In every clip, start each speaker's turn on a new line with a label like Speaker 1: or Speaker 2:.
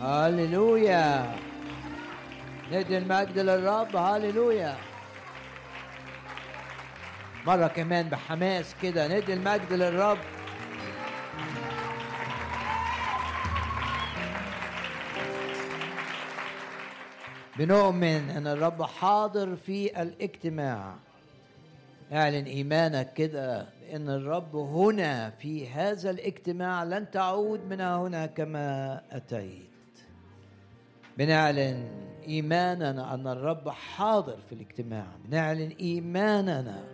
Speaker 1: هللويا ندي المجد للرب هللويا مرة كمان بحماس كده ندي المجد للرب بنؤمن ان الرب حاضر في الاجتماع اعلن ايمانك كده بان الرب هنا في هذا الاجتماع لن تعود من هنا كما اتيت بنعلن إيماننا أن الرب حاضر في الاجتماع. بنعلن إيماننا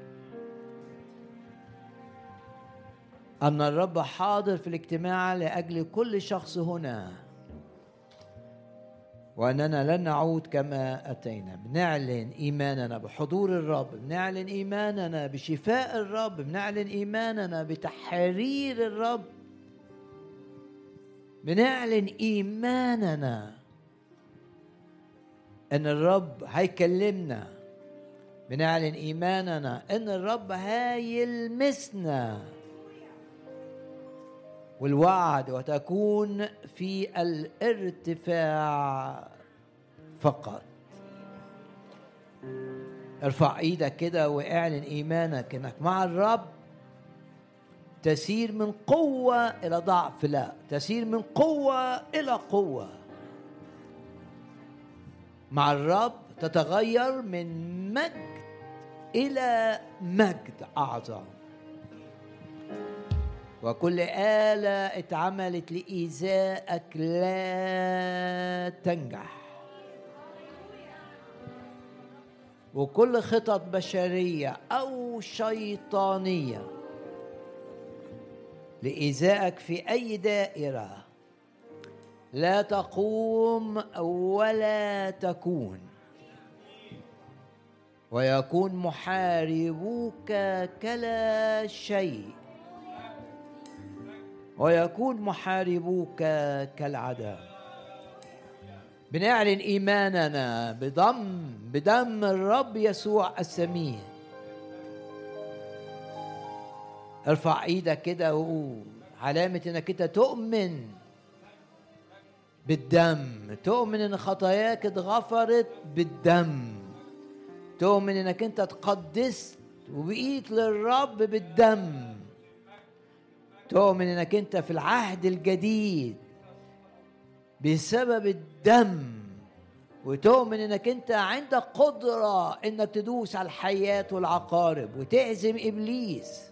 Speaker 1: أن الرب حاضر في الاجتماع لأجل كل شخص هنا. وأننا لن نعود كما أتينا. بنعلن إيماننا بحضور الرب. بنعلن إيماننا بشفاء الرب. بنعلن إيماننا بتحرير الرب. بنعلن إيماننا إن الرب هيكلمنا بنعلن إيماننا إن الرب هيلمسنا. والوعد وتكون في الارتفاع فقط. ارفع إيدك كده واعلن إيمانك إنك مع الرب تسير من قوة إلى ضعف لا تسير من قوة إلى قوة. مع الرب تتغير من مجد إلى مجد أعظم. وكل آلة اتعملت لإيذائك لا تنجح. وكل خطط بشرية أو شيطانية لإيذائك في أي دائرة لا تقوم ولا تكون. ويكون محاربوك كلا شيء. ويكون محاربوك كالعدم بنعلن إيماننا بضم بدم الرب يسوع السمين ارفع إيدك كده علامة إنك أنت تؤمن بالدم. تؤمن إن خطاياك اتغفرت بالدم. تؤمن إنك أنت تقدست وبقيت للرب بالدم. تؤمن إنك أنت في العهد الجديد بسبب الدم. وتؤمن إنك أنت عندك قدرة إنك تدوس على الحياة والعقارب وتهزم إبليس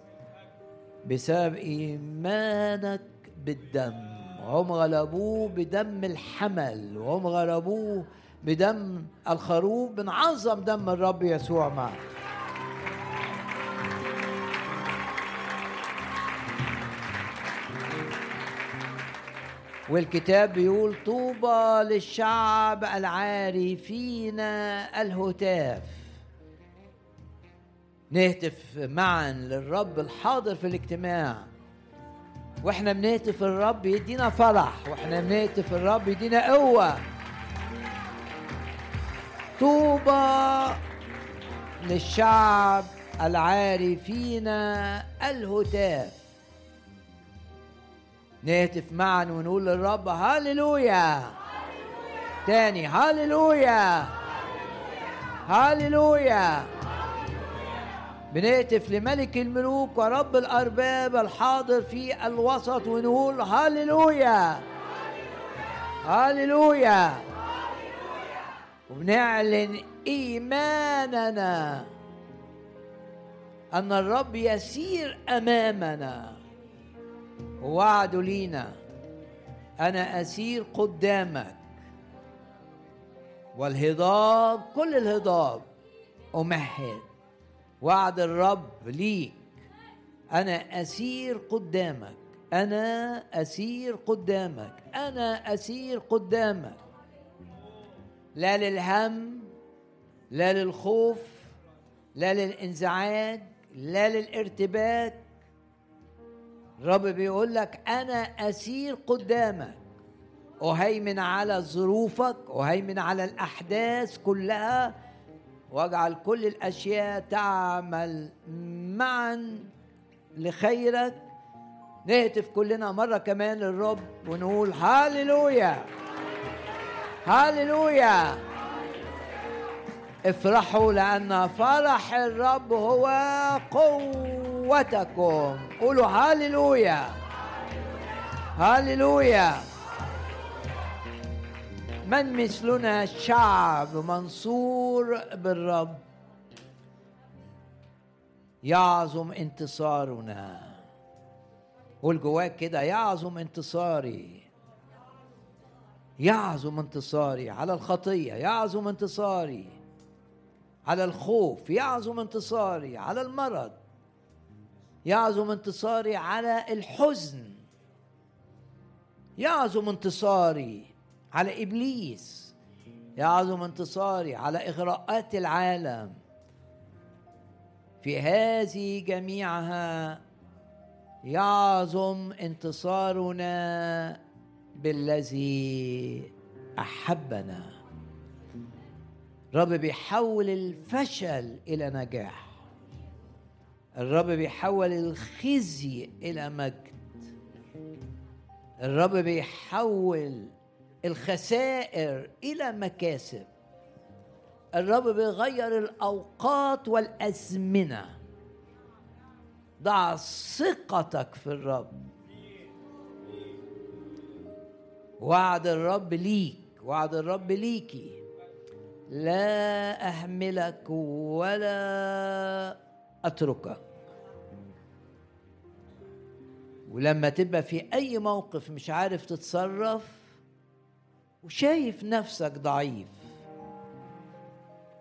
Speaker 1: بسبب إيمانك بالدم. وهم غلبوه بدم الحمل وهم غلبوه بدم الخروف بنعظم دم الرب يسوع معك والكتاب بيقول طوبى للشعب العارفين الهتاف. نهتف معا للرب الحاضر في الاجتماع. وإحنا بنهتف الرب يدينا فرح وإحنا بنهتف الرب يدينا قوة. طوبى للشعب العارفين الهتاف. نهتف معا ونقول للرب هللويا. تاني هللويا. هللويا. بنهتف لملك الملوك ورب الأرباب الحاضر في الوسط ونقول هللويا. هللويا. وبنعلن إيماننا أن الرب يسير أمامنا. ووعده لينا. أنا أسير قدامك. والهضاب كل الهضاب أمهد. وعد الرب ليك. أنا أسير قدامك. أنا أسير قدامك. أنا أسير قدامك. لا للهم لا للخوف لا للإنزعاج لا للارتباك. الرب بيقول لك أنا أسير قدامك. أهيمن على ظروفك أهيمن على الأحداث كلها. واجعل كل الأشياء تعمل معا لخيرك. نهتف كلنا مرة كمان للرب ونقول هاليلويا. هللويا افرحوا لأن فرح الرب هو قوتكم. قولوا هللويا هللويا من مثلنا شعب منصور بالرب. يعظم انتصارنا. قول جواك كده يعظم انتصاري. يعظم انتصاري على الخطية يعظم انتصاري على الخوف يعظم انتصاري على المرض يعظم انتصاري على الحزن يعظم انتصاري على إبليس يعظم انتصاري على إغراءات العالم. في هذه جميعها يعظم انتصارنا بالذي أحبنا. الرب بيحول الفشل إلى نجاح. الرب بيحول الخزي إلى مجد. الرب بيحول الخسائر إلى مكاسب. الرب بيغير الأوقات والأزمنة. ضع ثقتك في الرب. وعد الرب ليك وعد الرب ليكي. لا أهملك ولا أتركك. ولما تبقى في أي موقف مش عارف تتصرف وشايف نفسك ضعيف.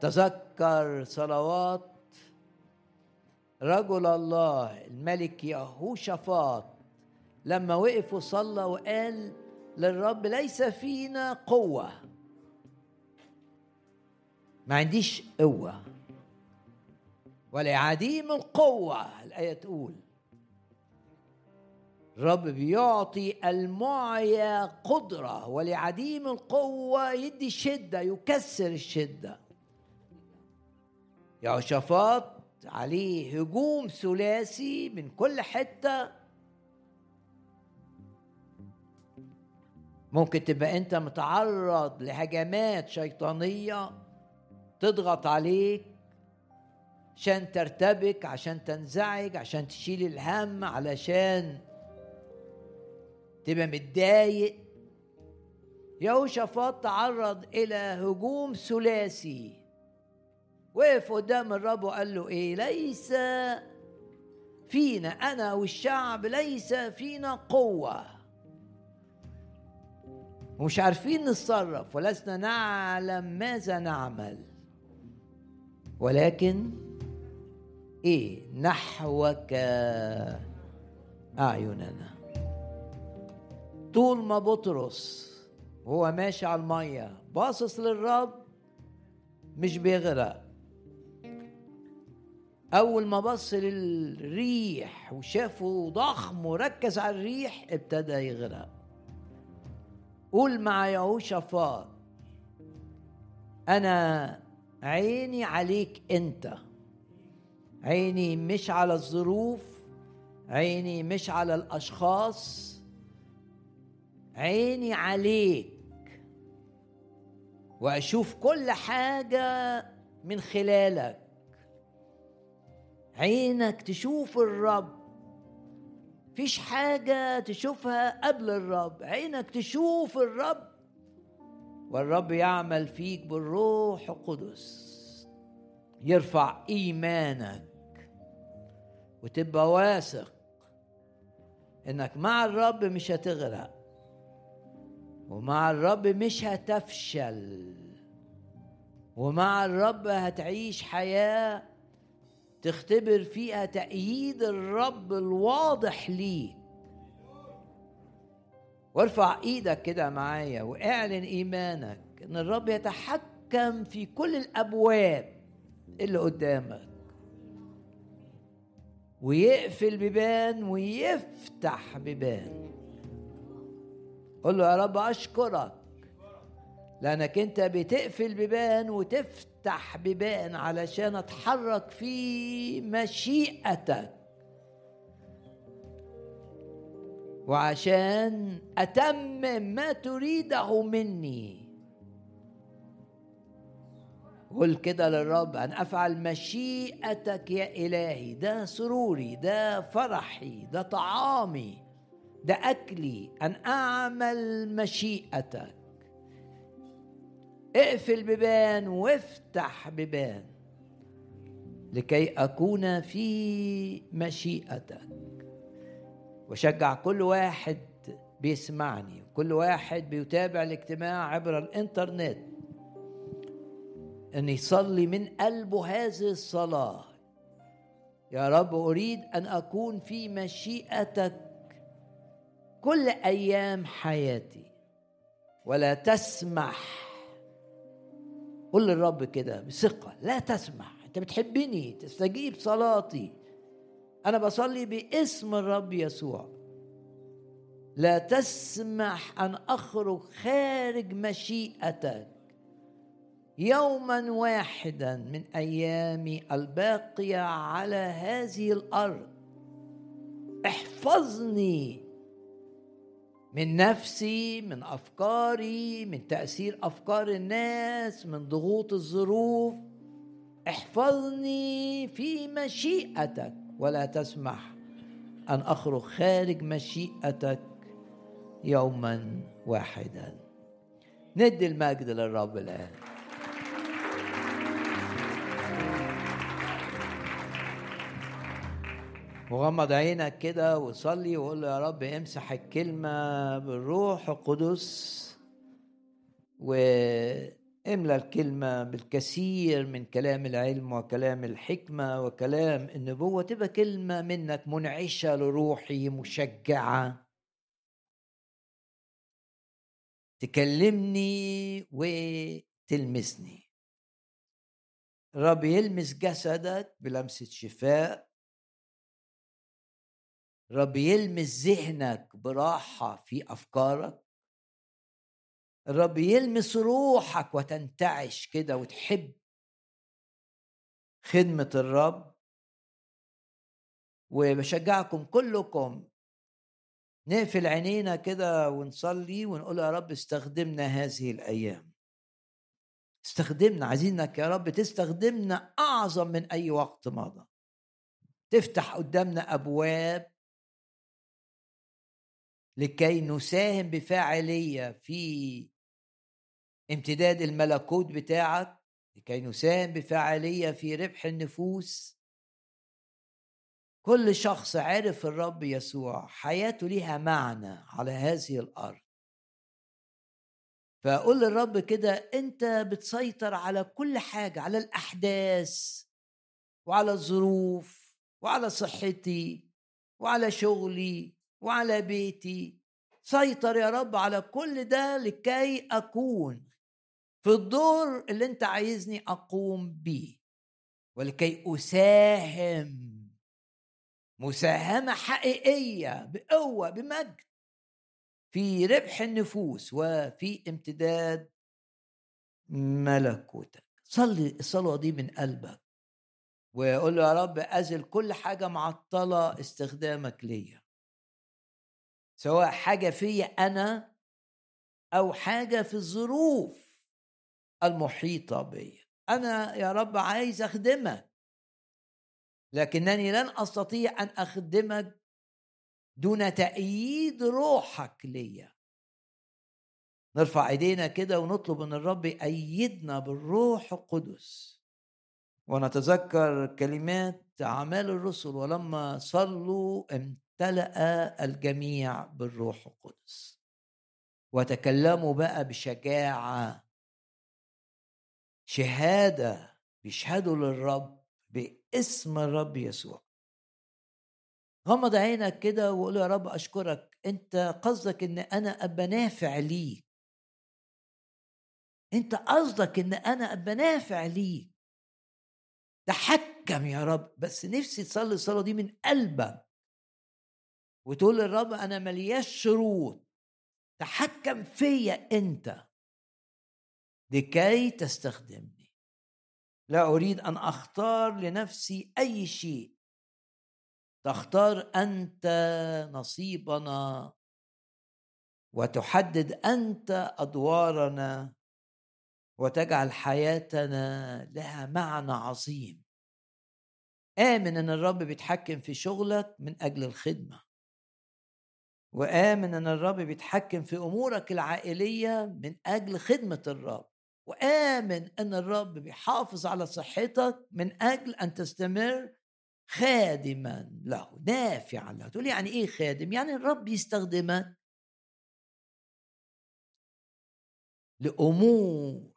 Speaker 1: تذكر صلوات رجل الله الملك يهوشافاط. لما وقف وصلى وقال للرب ليس فينا قوة. ما عنديش قوة. ولا عديم القوة الآية تقول. الرب بيعطي المعيا قدرة ولعديم القوة يدي شدة يكسر الشدة. يهوشافاط عليه هجوم ثلاثي من كل حتة. ممكن تبقى انت متعرض لهجمات شيطانية تضغط عليك عشان ترتبك عشان تنزعج عشان تشيل الهم علشان تبقى متضايق. يهوشافاط تعرض إلى هجوم ثلاثي. وقف قدام الرب وقال له إيه؟ ليس فينا أنا والشعب ليس فينا قوة. ومش عارفين نتصرف ولسنا نعلم ماذا نعمل. ولكن إيه؟ نحوك أعيننا. طول ما بطرس وهو ماشي على المية باصص للرب مش بيغرق. أول ما بص للريح وشافه ضخم وركز على الريح ابتدى يغرق. قول مع يهوشافاط أنا عيني عليك أنت. عيني مش على الظروف عيني مش على الأشخاص. عيني عليك وأشوف كل حاجة من خلالك. عينك تشوف الرب. فيش حاجة تشوفها قبل الرب. عينك تشوف الرب. والرب يعمل فيك بالروح القدس. يرفع إيمانك وتبقى واثق إنك مع الرب مش هتغرق. ومع الرب مش هتفشل. ومع الرب هتعيش حياة تختبر فيها تأييد الرب الواضح ليك. وارفع إيدك كده معايا واعلن ايمانك ان الرب يتحكم في كل الابواب اللي قدامك. ويقفل بيبان ويفتح بيبان. قل له يا رب أشكرك لأنك أنت بتقفل بيبان وتفتح بيبان علشان أتحرك في مشيئتك. وعشان اتمم ما تريده مني. قل كده للرب أن أفعل مشيئتك يا إلهي ده سروري ده فرحي ده طعامي. ده أكلي. أن أعمل مشيئتك. اقفل بيبان وافتح بيبان لكي أكون في مشيئتك. وشجع كل واحد بيسمعني. كل واحد بيتابع الاجتماع عبر الإنترنت. أن يصلي من قلبه هذه الصلاة. يا رب أريد أن أكون في مشيئتك. كل أيام حياتي. ولا تسمح. قل للرب كده بثقة. لا تسمح. أنت بتحبني تستجيب صلاتي. أنا بصلي باسم الرب يسوع. لا تسمح أن أخرج خارج مشيئتك. يوما واحدا من أيامي الباقية على هذه الأرض. احفظني. من نفسي من أفكاري من تأثير أفكار الناس من ضغوط الظروف. احفظني في مشيئتك ولا تسمح أن أخرج خارج مشيئتك يوما واحدا. ندي المجد للرب الآن. وغمض عينك كده وصلي وقول له يا رب امسح الكلمة بالروح القدس واملى الكلمة بالكثير من كلام العلم وكلام الحكمة وكلام النبوة. تبقى كلمة منك منعشة لروحي مشجعة. تكلمني وتلمسني. الرب يلمس جسدك بلمسة شفاء. الرب يلمس ذهنك براحة في أفكارك. الرب يلمس روحك وتنتعش كده وتحب خدمة الرب. وبشجعكم كلكم نقفل عينينا كده ونصلي ونقول يا رب استخدمنا هذه الأيام. استخدمنا عايزينك يا رب تستخدمنا أعظم من أي وقت مضى. تفتح قدامنا أبواب لكي نساهم بفاعلية في امتداد الملكوت بتاعك لكي نساهم بفاعلية في ربح النفوس. كل شخص عرف الرب يسوع حياته ليها معنى على هذه الأرض. فقول للرب كده أنت بتسيطر على كل حاجة على الأحداث وعلى الظروف وعلى صحتي وعلى شغلي وعلى بيتي. سيطر يا رب على كل ده لكي أكون في الدور اللي أنت عايزني أقوم بيه ولكي أساهم. مساهمة حقيقية بقوة بمجد في ربح النفوس وفي امتداد ملكوتك. صلي الصلوه دي من قلبك وقول له يا رب أزل كل حاجة معطلة استخدامك ليا. سواء حاجة فيا أنا أو حاجة في الظروف المحيطة بي أنا يا رب عايز أخدمك. لكنني لن أستطيع أن أخدمك دون تأييد روحك ليا. نرفع إيدينا كده ونطلب من الرب يأيدنا بالروح القدس. ونتذكر كلمات أعمال الرسل ولما صلوا امتلأ الجميع بالروح القدس. وتكلموا بقى بشجاعة. شهادة بيشهدوا للرب باسم الرب يسوع. غمض عينك كده وقول يا رب أشكرك. أنت قصدك إن أنا أبقى نافع ليك. أنت قصدك إن أنا أبقى نافع ليك. تحكم يا رب. بس نفسي تصلي الصلاة دي من قلبك. وتقول للرب أنا ملياش شروط تحكم فيا أنت. لكي تستخدمني. لا أريد أن أختار لنفسي أي شيء. تختار أنت نصيبنا. وتحدد أنت أدوارنا. وتجعل حياتنا لها معنى عظيم. آمن إن الرب بيتحكم في شغلك من أجل الخدمة. وآمن إن الرب بيتحكم في أمورك العائلية من أجل خدمة الرب. وآمن أن الرب بيحافظ على صحتك من أجل أن تستمر خادما له نافعا له. تقول يعني إيه خادم؟ يعني الرب يستخدمك لأمور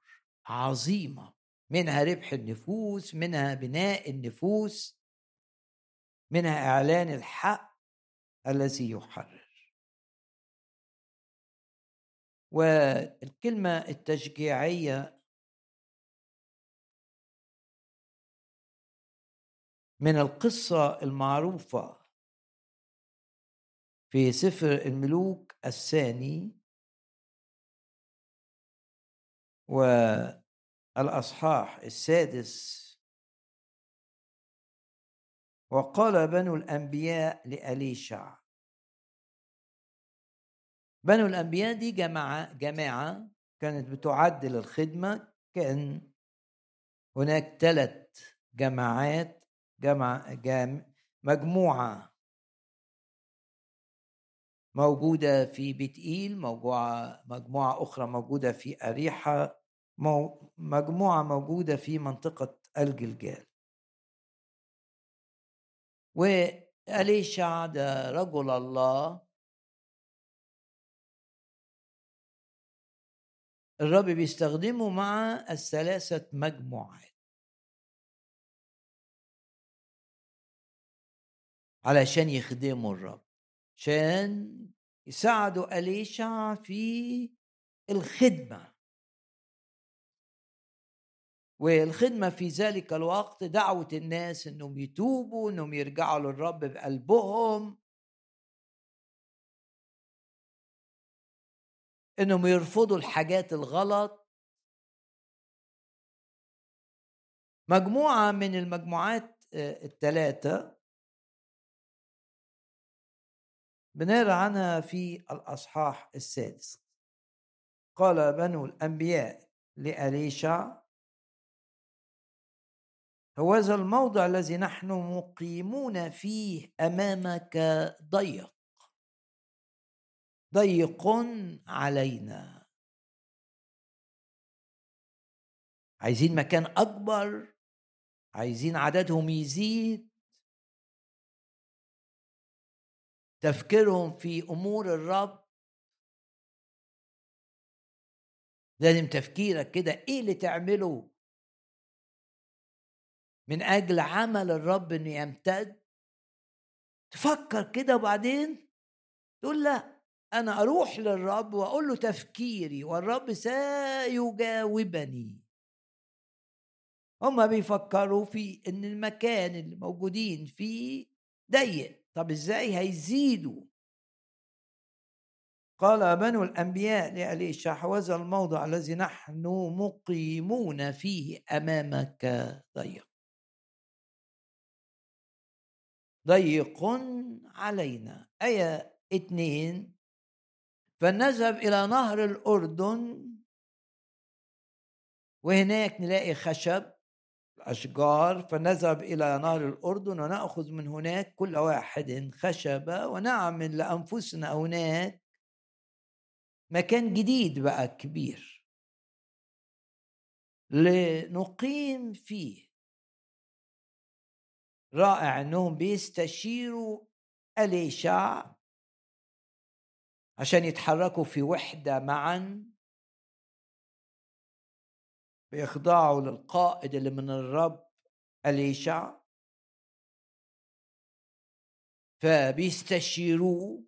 Speaker 1: عظيمة منها ربح النفوس منها بناء النفوس منها إعلان الحق الذي يحرر. والكلمة التشجيعية من القصة المعروفة في سفر الملوك الثاني و الأصحاح السادس. وقال بنو الأنبياء لأليشع بنو الأنبياء دي جماعة جماعة كانت بتعد للخدمة كان هناك ثلاث جماعات جمع جام مجموعة موجودة في بيت إيل مجموعة أخرى موجودة في أريحة مجموعة موجودة في منطقة الجلجال وأليشع ده رجل الله الرب بيستخدمه مع الثلاثة مجموعات. علشان يخدموا الرب. عشان يساعدوا أليشع في الخدمة. والخدمة في ذلك الوقت دعوة الناس إنهم يتوبوا إنهم يرجعوا للرب بقلبهم. إنهم يرفضوا الحاجات الغلط. مجموعة من المجموعات آه، الثلاثة بنقرأ عنها في الأصحاح السادس. قال بنو الأنبياء لأليشع هذا الموضع الذي نحن مقيمون فيه أمامك ضيق. ضيق علينا. عايزين مكان أكبر عايزين عددهم يزيد. تفكيرهم في أمور الرب. لازم تفكيرك كده إيه اللي تعمله؟ من أجل عمل الرب إنه يمتد. تفكر كده وبعدين تقول لا. أنا أروح للرب وأقول له تفكيري والرب سيجاوبني. هما بيفكروا في إن المكان اللي موجودين فيه ضيق. طب إزاي هيزيدوا؟ قال بنو الأنبياء لأليشع هذا الموضع الذي نحن مقيمون فيه أمامك. ضيق. ضيق علينا. آية اتنين فنذهب إلى نهر الأردن. وهناك نلاقي خشب أشجار. فنذهب إلى نهر الأردن ونأخذ من هناك كل واحد خشبة ونعمل لأنفسنا هناك مكان جديد بقى كبير. لنقيم فيه. رائع إنهم بيستشيروا اليشع عشان يتحركوا في وحدة معا بيخضعوا للقائد اللي من الرب أليشع. فبيستشيروه.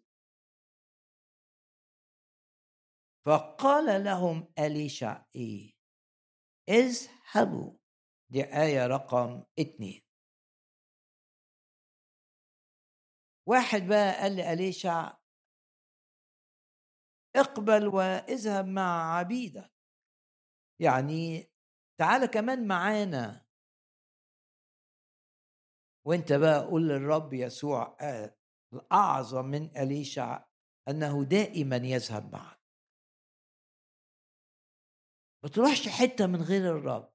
Speaker 1: فقال لهم أليشع إيه؟ اذهبوا. دي آية رقم اتنين. واحد بقى قال لأليشع اقبل واذهب مع عبيدك. يعني تعال كمان معانا. وانت بقى قول للرب يسوع الأعظم من أليشع أنه دائما يذهب معك. ما تروحش حتة من غير الرب.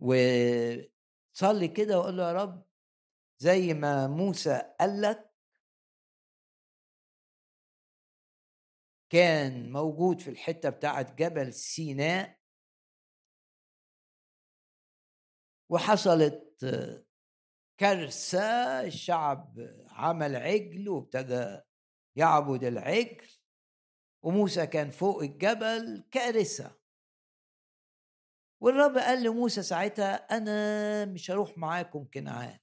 Speaker 1: وصلي كده وقول له يا رب زي ما موسى قال لك كان موجود في الحتة بتاعت جبل سيناء. وحصلت كارثة الشعب عمل عجل وابتدى يعبد العجل. وموسى كان فوق الجبل كارثة. والرب قال لموسى ساعتها أنا مش هروح معاكم كنعان.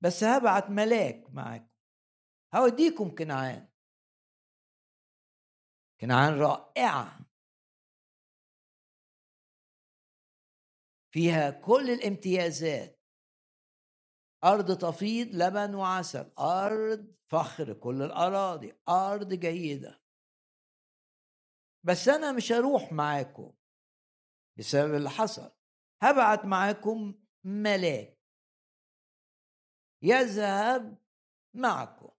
Speaker 1: بس هبعت ملاك معاكم. هوديكم كنعان. كنعان رائعة. فيها كل الامتيازات. أرض تفيض لبن وعسل. أرض فخر كل الأراضي. أرض جيدة. بس أنا مش هروح معاكم بسبب اللي حصل. هبعت معاكم ملاك. يذهب معكم.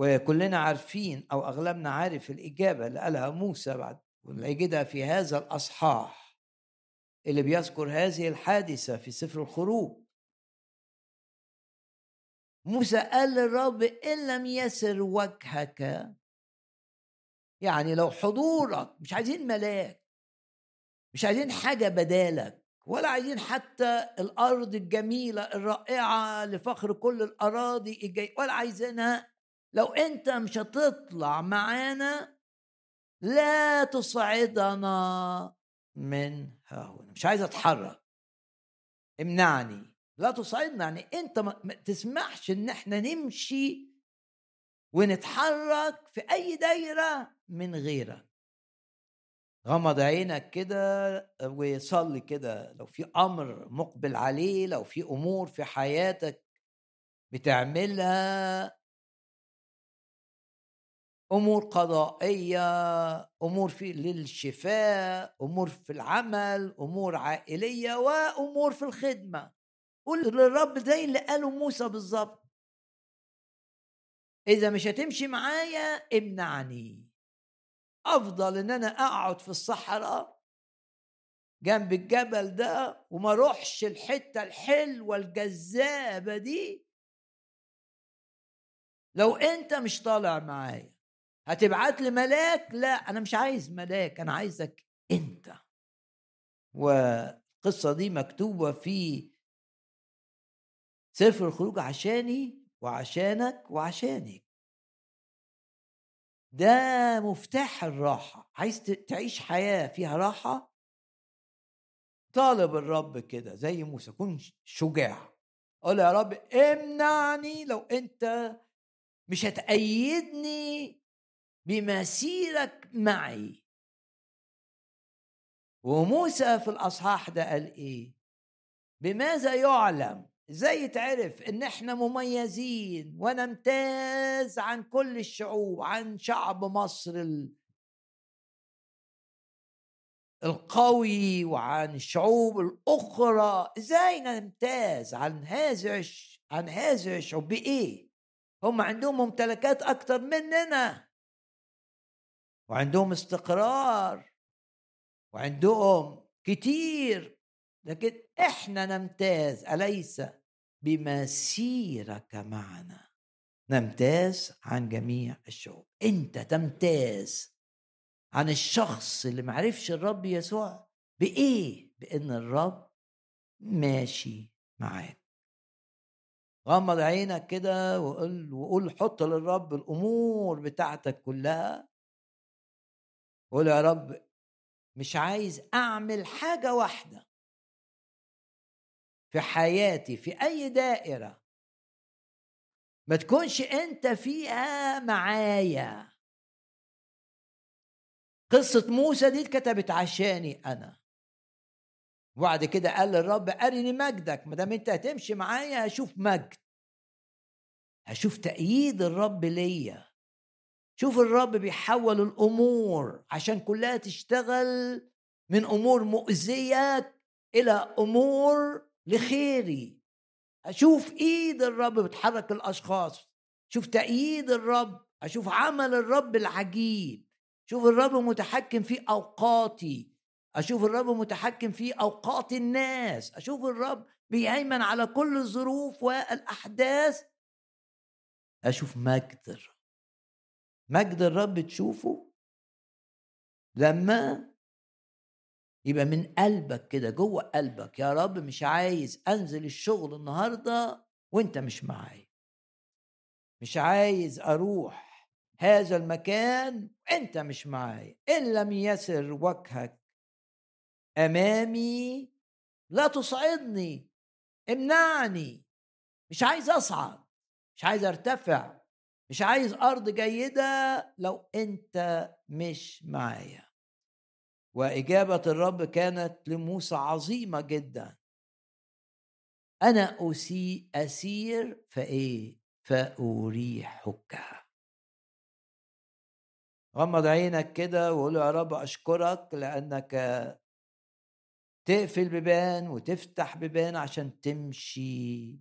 Speaker 1: وكلنا عارفين أو أغلبنا عارف الإجابة اللي قالها موسى بعد ونجدها في هذا الأصحاح. اللي بيذكر هذه الحادثة في سفر الخروج. موسى قال للرب إن لم يسر وجهك يعني لو حضورك مش عايزين ملاك مش عايزين حاجة بدالك ولا عايزين حتى الأرض الجميلة الرائعة لفخر كل الأراضي الجاي ولا عايزينها لو أنت مش هتطلع معانا لا تصعدنا من ها هنا. مش عايز أتحرك. امنعني. لا تصعدنا. يعني أنت ما تسمحش إن إحنا نمشي ونتحرك في أي دايرة من غيرك. غمض عينك كده وصلي كده. لو في أمر مقبل عليه لو في أمور في حياتك بتعملها أمور قضائية أمور في للشفاء أمور في العمل أمور عائلية وأمور في الخدمة. قول للرب زي اللي قاله موسى بالظبط. إذا مش هتمشي معايا امنعني. أفضل إن أنا أقعد في الصحراء جنب الجبل ده وما أروحش الحتة الحلوة الجذابة دي. لو أنت مش طالع معايا هتبعت لي ملاك؟ لا أنا مش عايز ملاك أنا عايزك أنت. والقصة دي مكتوبة في سفر الخروج عشاني وعشانك وعشانك. ده مفتاح الراحة. عايز تعيش حياة فيها راحة؟ طالب الرب كده زي موسى كن شجاع. قول يا رب امنعني لو أنت مش هتأيدني بمسيرك معي. وموسى في الأصحاح ده قال إيه؟ بماذا يعلم؟ إزاي يتعرف إن إحنا مميزين ونمتاز عن كل الشعوب عن شعب مصر القوي وعن الشعوب الأخرى. إزاي نمتاز عن هذه عن هذه الشعوب؟ بإيه؟ هم عندهم ممتلكات أكتر مننا. وعندهم استقرار وعندهم كتير لكن إحنا نمتاز أليس بمسيرك معنا؟ نمتاز عن جميع الشعوب. أنت تمتاز عن الشخص اللي معرفش الرب يسوع بإيه؟ بإن الرب ماشي معاك. غمض عينك كده وقول وقول حط للرب الأمور بتاعتك كلها قول يا رب مش عايز أعمل حاجة واحدة. في حياتي في أي دائرة. ما تكونش أنت فيها معايا. قصة موسى دي اتكتبت عشاني أنا. وبعد كده قال للرب أرني مجدك. ما دام أنت هتمشي معايا هشوف مجد. هشوف تأييد الرب ليا. شوف الرب بيحول الأمور عشان كلها تشتغل من أمور مؤذية إلى أمور لخيري. أشوف إيد الرب بتحرك الأشخاص شوف تأييد الرب أشوف عمل الرب العجيب شوف الرب متحكم في أوقاتي أشوف الرب متحكم في أوقات الناس أشوف الرب بيهيمن على كل الظروف والأحداث. أشوف مجد الرب. مجد الرب تشوفه لما يبقى من قلبك كده جوه قلبك يا رب مش عايز أنزل الشغل النهارده وأنت مش معايا. مش عايز أروح هذا المكان انت مش معايا. إن لم يسر وجهك أمامي لا تصعدني امنعني. مش عايز أصعد مش عايز أرتفع. مش عايز أرض جيدة لو أنت مش معايا. وإجابة الرب كانت لموسى عظيمة جدا. أنا أسيء أسير فإيه؟ فأريحك. غمض عينك كده وقول يا رب أشكرك لأنك تقفل بيبان وتفتح بيبان عشان تمشي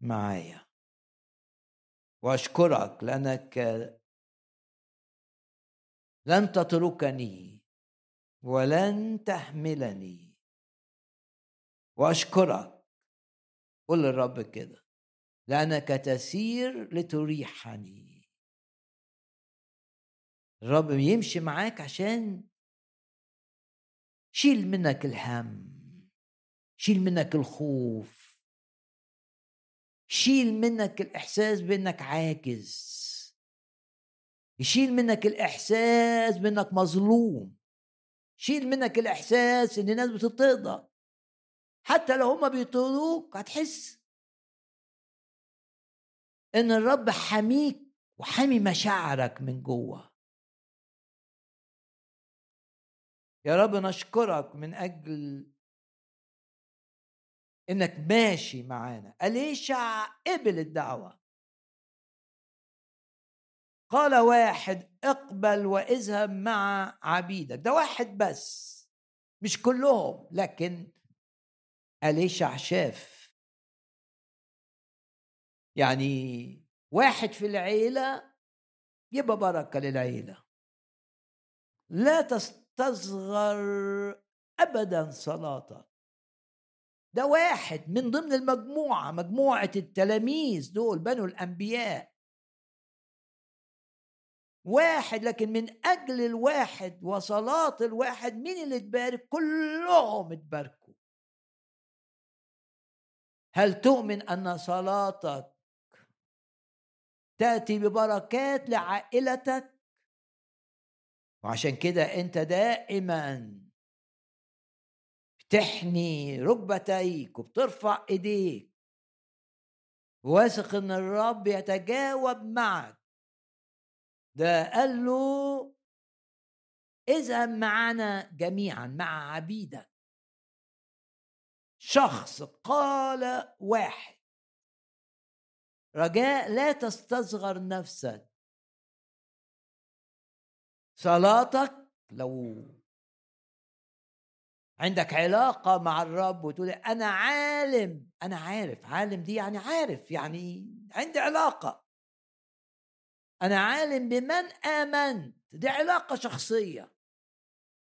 Speaker 1: معايا. وأشكرك لأنك لن تتركني ولن تحملني. وأشكرك. قل للرب كده. لأنك تسير لتريحني. الرب يمشي معاك عشان شيل منك الهم شيل منك الخوف. شيل منك الإحساس بإنك عاجز. يشيل منك الإحساس بإنك مظلوم. شيل منك الإحساس إن الناس بتطردك حتى لو هما بيطردوك هتحس. إن الرب حميك وحامي مشاعرك من جوه. يا رب نشكرك من أجل إنك ماشي معانا. اليشع قبل الدعوة. قال واحد اقبل واذهب مع عبيدك. ده واحد بس مش كلهم لكن اليشع شاف يعني واحد في العيلة يبقى بركة للعيلة. لا تستصغر ابدا صلاتك ده واحد من ضمن المجموعة مجموعة التلاميذ دول بنو الأنبياء. واحد لكن من أجل الواحد وصلاة الواحد مين اللي تبارك كلهم اتباركوا. هل تؤمن أن صلاتك تأتي ببركات لعائلتك؟ وعشان كده أنت دائما بتحني ركبتيك وبترفع إيديك. واثق إن الرب يتجاوب معك. ده قال له اذهب معنا جميعا مع عبيدك. شخص قال واحد. رجاء لا تستصغر نفسك. صلاتك لو عندك علاقة مع الرب وتقول أنا عالم أنا عارف عالم دي يعني عارف يعني عندي علاقة. أنا عالم بمن آمنت دي علاقة شخصية.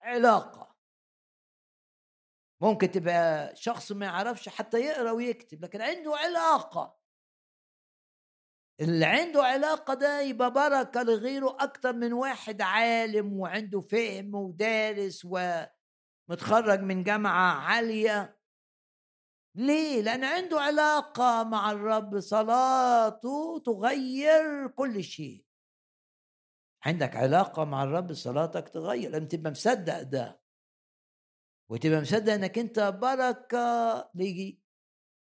Speaker 1: علاقة. ممكن تبقى شخص ما يعرفش حتى يقرأ ويكتب لكن عنده علاقة. اللي عنده علاقة ده يبقى بركة لغيره أكتر من واحد عالم وعنده فهم ودارس ومتخرج من جامعة عالية. ليه؟ لأن عنده علاقة مع الرب صلاته تغير كل شيء. عندك علاقة مع الرب صلاتك تغير. لما تبقى مصدق ده. وتبقى مصدق إنك أنت بركة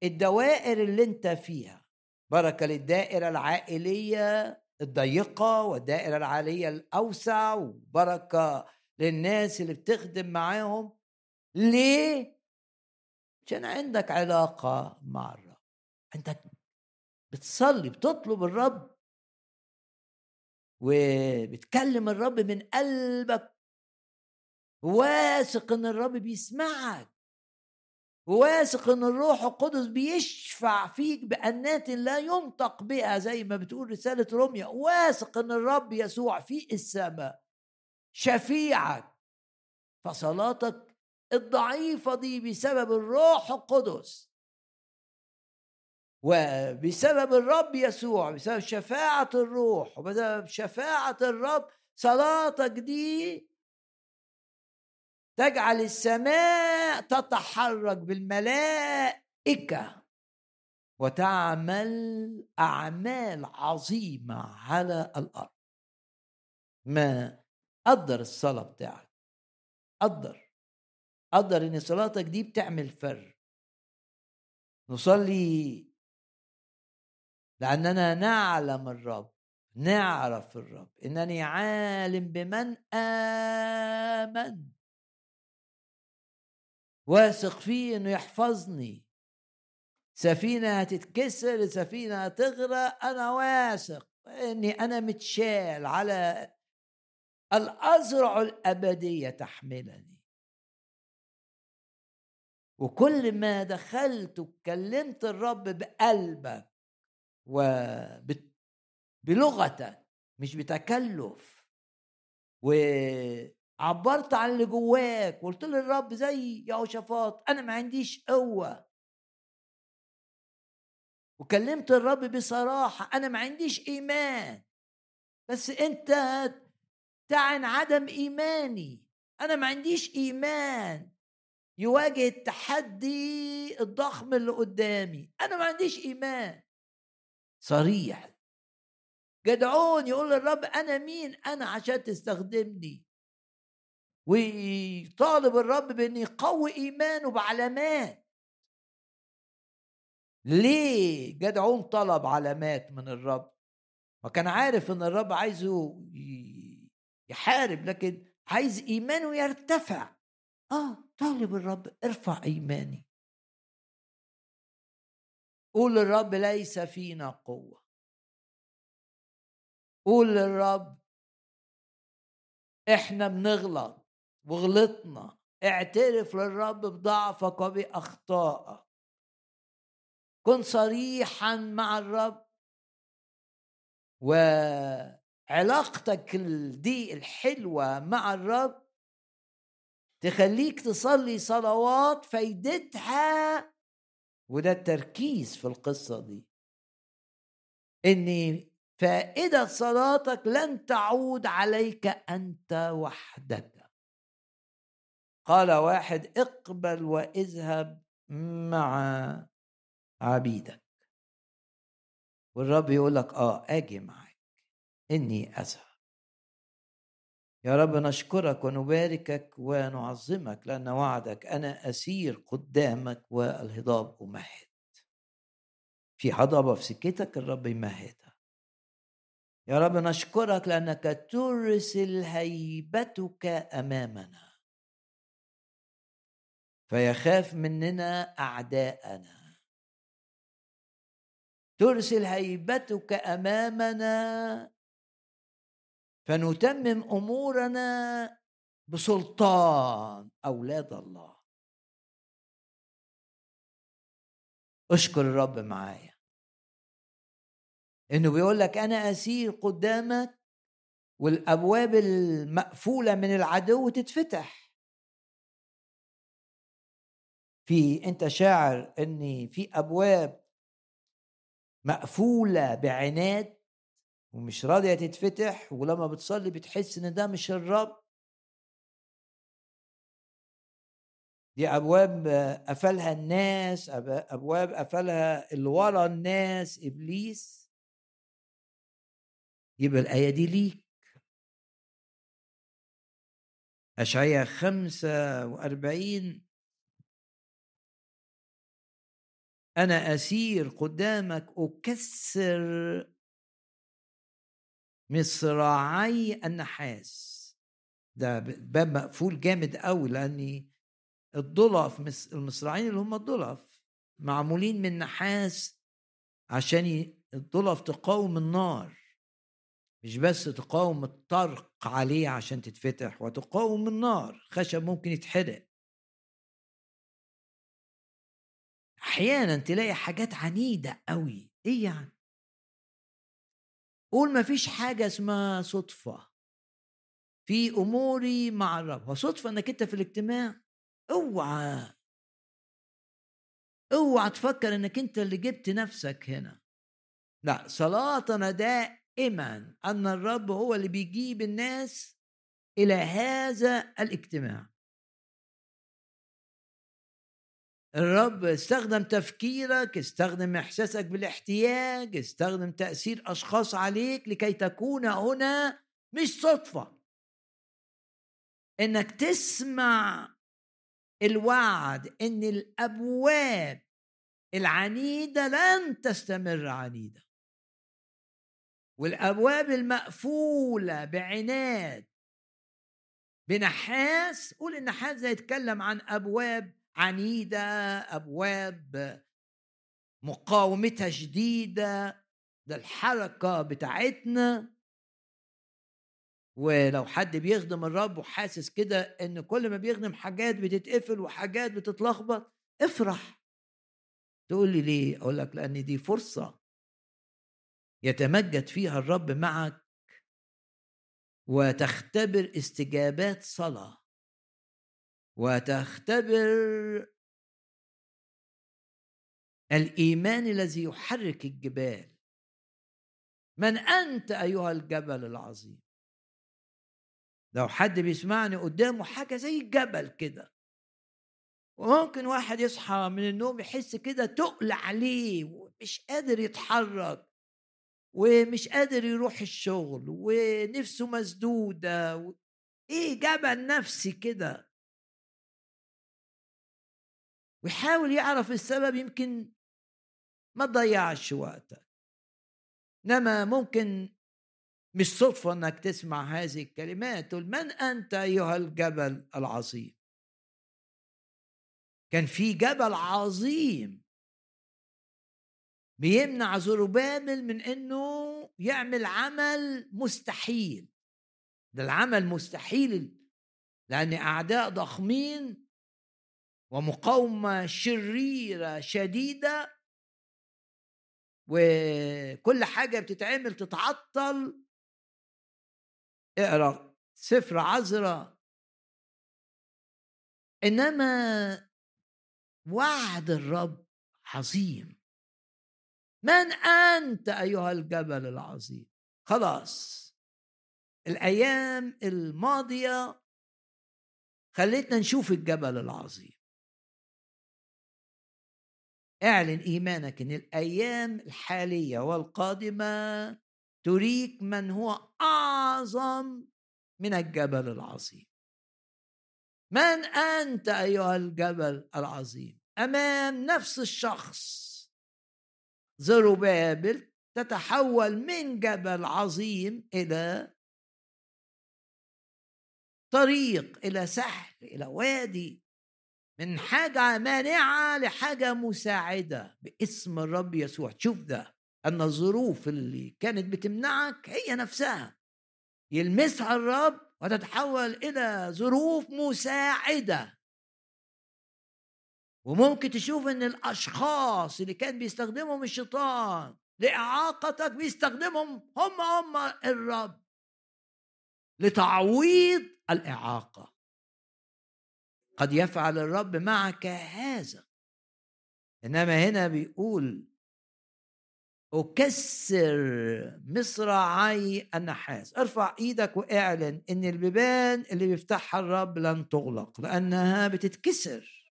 Speaker 1: للدوائر اللي أنت فيها بركة للدائرة العائلية الضيقة والدائرة العائلية الأوسع وبركة للناس اللي بتخدم معاهم. ليه؟ عشان عندك علاقة مع الرب. عندك بتصلي بتطلب الرب. وبتكلم الرب من قلبك. واثق ان الرب بيسمعك. وواثق ان الروح القدس بيشفع فيك بأنات لا ينطق بها زي ما بتقول رسالة روميا. واثق ان الرب يسوع في السماء. شفيعك فصلاتك الضعيفة دي بسبب الروح القدس. وبسبب الرب يسوع بسبب شفاعة الروح وبسبب شفاعة الرب صلاتك دي تجعل السماء تتحرك بالملائكة وتعمل أعمال عظيمة على الأرض. ما قدر الصلاة بتاعك. قدر. قدر إن صلاتك دي بتعمل فرق. نصلي لأننا نعلم الرب نعرف الرب. إنني عالم بمن آمن. واثق فيه إنه يحفظني. سفينة هتتكسر سفينة هتغرق أنا واثق إني أنا متشال على الأزرع الأبدية تحملني. وكل ما دخلت وكلمت الرب بقلبك وبلغتك مش بتكلف. وعبرت عن اللي جواك وقلت للرب زي يهوشافاط أنا ما عنديش قوة. وكلمت الرب بصراحة أنا ما عنديش إيمان. بس أنت تعن عدم إيماني. أنا ما عنديش إيمان يواجه التحدي الضخم اللي قدامي. أنا ما عنديش إيمان. صريح. جدعون يقول للرب أنا مين؟ أنا عشان تستخدمني. ويطالب الرب بأن يقوي إيمانه بعلامات. ليه جدعون طلب علامات من الرب؟ ما كان عارف إن الرب عايزه يحارب لكن عايز إيمانه يرتفع. آه طالب الرب ارفع إيماني. قول للرب ليس فينا قوة. قول للرب إحنا بنغلط وغلطنا. اعترف للرب بضعفك وبأخطائك. كن صريحا مع الرب. وعلاقتك دي الحلوة مع الرب تخليك تصلي صلوات فايدتها وده التركيز في القصة دي. إن فائدة صلاتك لن تعود عليك أنت وحدك. قال واحد اقبل واذهب مع عبيدك. والرب يقول لك آه آجي معك إني اذهب يا رب نشكرك ونباركك ونعظمك لأن وعدك أنا أسير قدامك والهضاب أمهد. في هضبة في سكتك الرب يمهدها. يا رب نشكرك لأنك ترسل هيبتك أمامنا فيخاف مننا أعداءنا. ترسل هيبتك أمامنا فنتمم أمورنا بسلطان أولاد الله. اشكر الرب معايا. إنه بيقول لك أنا أسير قدامك والأبواب المقفولة من العدو تتفتح. في أنت شاعر ان في أبواب مقفولة بعناد ومش راضية تتفتح ولما بتصلي بتحس إن ده مش الرب. دي أبواب قفلها الناس أبواب قفلها اللي ورا الناس إبليس. يبقى الآية دي ليك. أشعية خمسة وأربعين. أنا أسير قدامك أكسر مصراعي النحاس. ده باب مقفول جامد قوي لأني الضلف المصراعين اللي هم الضلف معمولين من نحاس عشان الضلف تقاوم النار. مش بس تقاوم الطرق عليه عشان تتفتح وتقاوم النار. خشب ممكن يتحرق. أحيانا تلاقي حاجات عنيدة قوي إيه يعني؟ قول ما فيش حاجة اسمها صدفة. في أموري مع الرب هو صدفة إنك أنت في الاجتماع. اوعى. اوعى تفكر إنك أنت اللي جبت نفسك هنا. لا صلاتنا دائما أن الرب هو اللي بيجيب الناس إلى هذا الاجتماع. الرب استخدم تفكيرك استخدم إحساسك بالاحتياج استخدم تأثير أشخاص عليك لكي تكون هنا مش صدفة. إنك تسمع الوعد إن الأبواب العنيدة لن تستمر عنيدة. والأبواب المقفولة بعناد بنحاس قول النحاس ده يتكلم عن أبواب عنيدة أبواب مقاومتها شديدة ده الحركة بتاعتنا. ولو حد بيخدم الرب وحاسس كده إن كل ما بيخدم حاجات بتتقفل وحاجات بتتلخبط افرح. تقول لي ليه؟ أقول لك لأن دي فرصة يتمجد فيها الرب معك وتختبر استجابات صلاة. وتختبر الإيمان الذي يحرك الجبال. من أنت أيها الجبل العظيم؟ لو حد بيسمعني قدامه حاجة زي الجبل كده وممكن واحد يصحى من النوم يحس كده تقل عليه ومش قادر يتحرك ومش قادر يروح الشغل ونفسه مسدودة و... إيه جبل نفسي كده؟ ويحاول يعرف السبب يمكن ما تضيعش وقتك. إنما ممكن مش صدفة إنك تسمع هذه الكلمات. تقول من أنت أيها الجبل العظيم؟ كان في جبل عظيم. بيمنع زروبابل من إنه يعمل عمل مستحيل. ده العمل مستحيل لأن أعداء ضخمين ومقاومة شريرة شديدة وكل حاجة بتتعمل تتعطل. اقرأ سفر عذراء إنما وعد الرب عظيم. من أنت أيها الجبل العظيم؟ خلاص. الأيام الماضية خلتنا نشوف الجبل العظيم. اعلن إيمانك إن الأيام الحالية والقادمة تريك من هو أعظم من الجبل العظيم. من أنت أيها الجبل العظيم؟ أمام نفس الشخص. زروبابل تتحول من جبل عظيم إلى طريق إلى سهل إلى وادي. من حاجة مانعة لحاجة مساعدة باسم الرب يسوع. تشوف ده أن الظروف اللي كانت بتمنعك هي نفسها. يلمسها الرب وتتحول إلى ظروف مساعدة. وممكن تشوف إن الأشخاص اللي كان بيستخدمهم الشيطان لإعاقتك بيستخدمهم هم هم الرب لتعويض الإعاقة. قد يفعل الرب معك هذا. إنما هنا بيقول أكسر مصراعي النحاس. ارفع إيدك واعلن إن البيبان اللي بيفتحها الرب لن تغلق لأنها بتتكسر.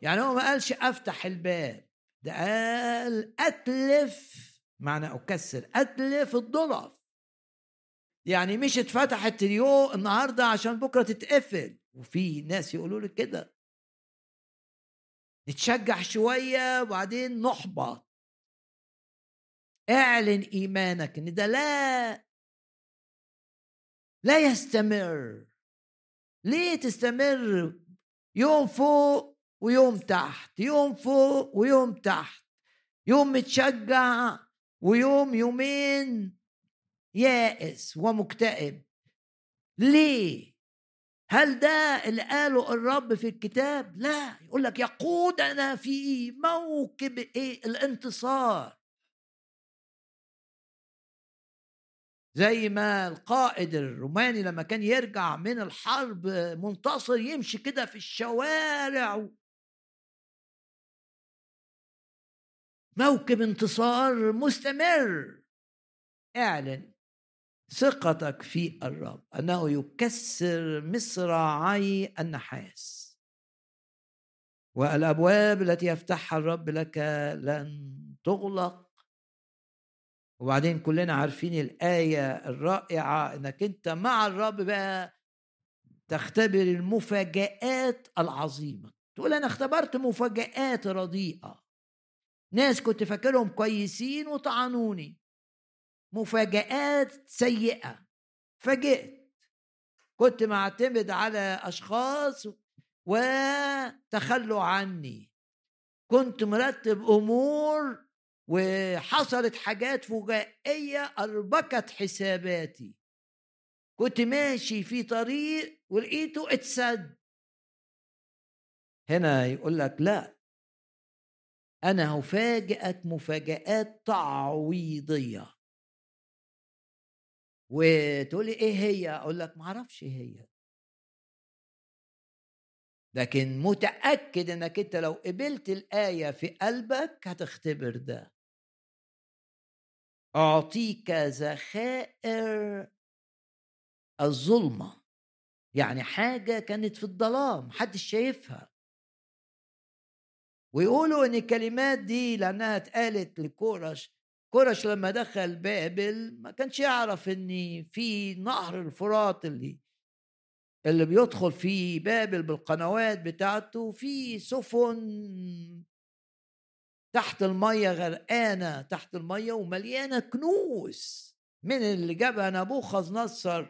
Speaker 1: يعني هو ما قالش أفتح الباب ده قال أتلف معنى أكسر أتلف الضلف. يعني مش اتفتحت اليوم النهارده عشان بكرة تتقفل. وفي ناس يقولوا لك كده. نتشجع شوية وبعدين نحبط. اعلن إيمانك إن ده لا. لا يستمر. ليه تستمر؟ يوم فوق ويوم تحت يوم فوق ويوم تحت يوم متشجع ويوم يومين. يائس ومكتئب. ليه؟ هل ده اللي قاله الرب في الكتاب؟ لا. يقول لك يقودنا في موكب إيه؟ الانتصار. زي ما القائد الروماني لما كان يرجع من الحرب منتصر يمشي كده في الشوارع موكب انتصار مستمر. اعلن. ثقتك في الرب أنه يكسر مصراعي النحاس. والأبواب التي يفتحها الرب لك لن تغلق. وبعدين كلنا عارفين الآية الرائعة إنك أنت مع الرب بقى تختبر المفاجآت العظيمة. تقول أنا اختبرت مفاجآت رديئة. ناس كنت فاكرهم كويسين وطعنوني. مفاجآت سيئة. فاجئت. كنت معتمد على أشخاص وتخلوا عني. كنت مرتب أمور وحصلت حاجات فجائية أربكت حساباتي. كنت ماشي في طريق ولقيته اتسد. هنا يقول لك لا. أنا هفاجئك مفاجآت تعويضية. وتقول لي إيه هي؟ أقول لك ما أعرفش إيه هي. لكن متأكد إنك أنت لو قبلت الآية في قلبك هتختبر ده. أعطيك ذخائر الظلمة. يعني حاجة كانت في الظلام محدش شايفها. ويقولوا إن الكلمات دي لأنها اتقالت لكورش كورش لما دخل بابل ما كانش يعرف إن في نهر الفرات اللي اللي بيدخل في بابل بالقنوات بتاعته في سفن تحت المية غرقانة تحت المية ومليانة كنوز من اللي جابها نبوخذ نصر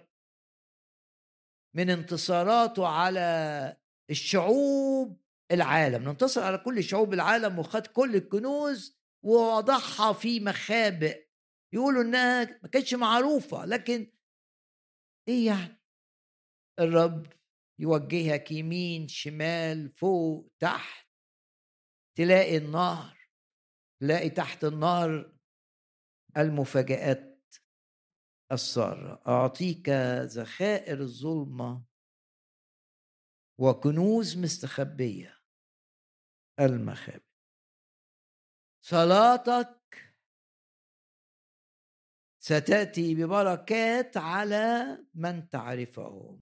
Speaker 1: من انتصاراته على الشعوب العالم. ننتصر على كل شعوب العالم وخد كل الكنوز ووضعها في مخابئ. يقولوا إنها ما كانتش معروفة لكن إيه يعني؟ الرب يوجهك يمين شمال فوق تحت. تلاقي النهر تلاقي تحت النهر المفاجآت السارة. أعطيك ذخائر الظلمة وكنوز مستخبية المخابئ. صلاتك ستأتي ببركات على من تعرفه.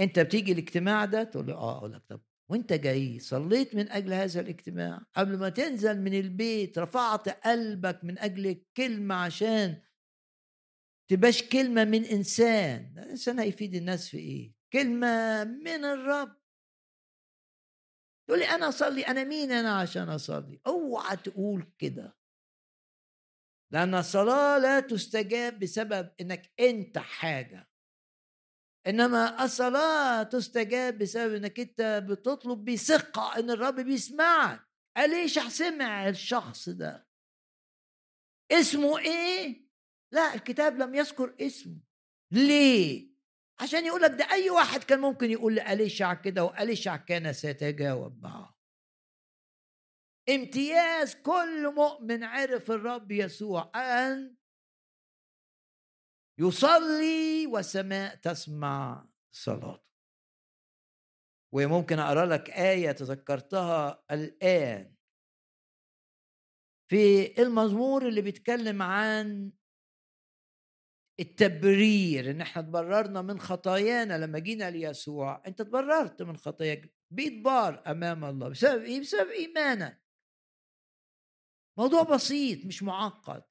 Speaker 1: أنت بتيجي الاجتماع ده تقول له آه أقول لك طب وأنت جاي؟ صليت من أجل هذا الاجتماع. قبل ما تنزل من البيت رفعت قلبك من أجل الكلمة عشان تباش كلمة من إنسان. الإنسان هيفيد الناس في إيه؟ كلمة من الرب. تقول لي أنا أصلي أنا مين أنا عشان أصلي؟ أوعى تقول كده. لأن الصلاة لا تستجاب بسبب إنك أنت حاجة. إنما الصلاة تستجاب بسبب إنك أنت بتطلب بثقه إن الرب بيسمعك. ليش سمع الشخص ده؟ اسمه إيه؟ لا الكتاب لم يذكر اسمه. ليه؟ عشان يقول لك ده أي واحد كان ممكن يقول لأليشع كده وأليشع كان سيتجاوب معه امتياز كل مؤمن عرف الرب يسوع أن يصلي والسماء تسمع صلاته. وممكن أقرأ لك آية تذكرتها الآن. في المزمور اللي بيتكلم عن التبرير إن إحنا تبررنا من خطايانا لما جينا ليسوع. أنت تبررت من خطاياك بيت بار أمام الله بسبب إيه؟ بسبب إيمانك. موضوع بسيط مش معقد.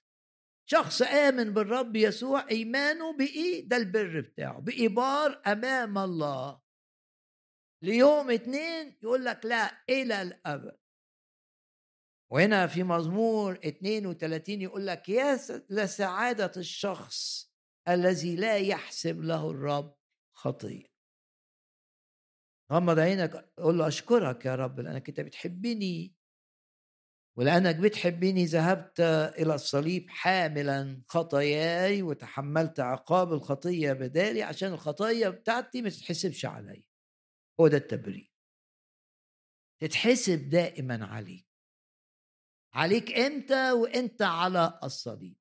Speaker 1: شخص آمن بالرب يسوع إيمانه بإيه؟ ده البر بتاعه بإبار أمام الله. ليوم اتنين يقول لك لا إلى الأبد. وهنا في مزمور 32 يقول لك يا لسعادة الشخص. الذي لا يحسب له الرب خطية. غمض عينك قول له أشكرك يا رب لأنك أنت بتحبني. ولأنك بتحبني ذهبت إلى الصليب حاملا خطاياي وتحملت عقاب الخطية بدالي عشان الخطية بتاعتي ما تتحسبش علي. هو ده التبرير تتحسب دائما عليك. عليك إمتى؟ وانت على الصليب.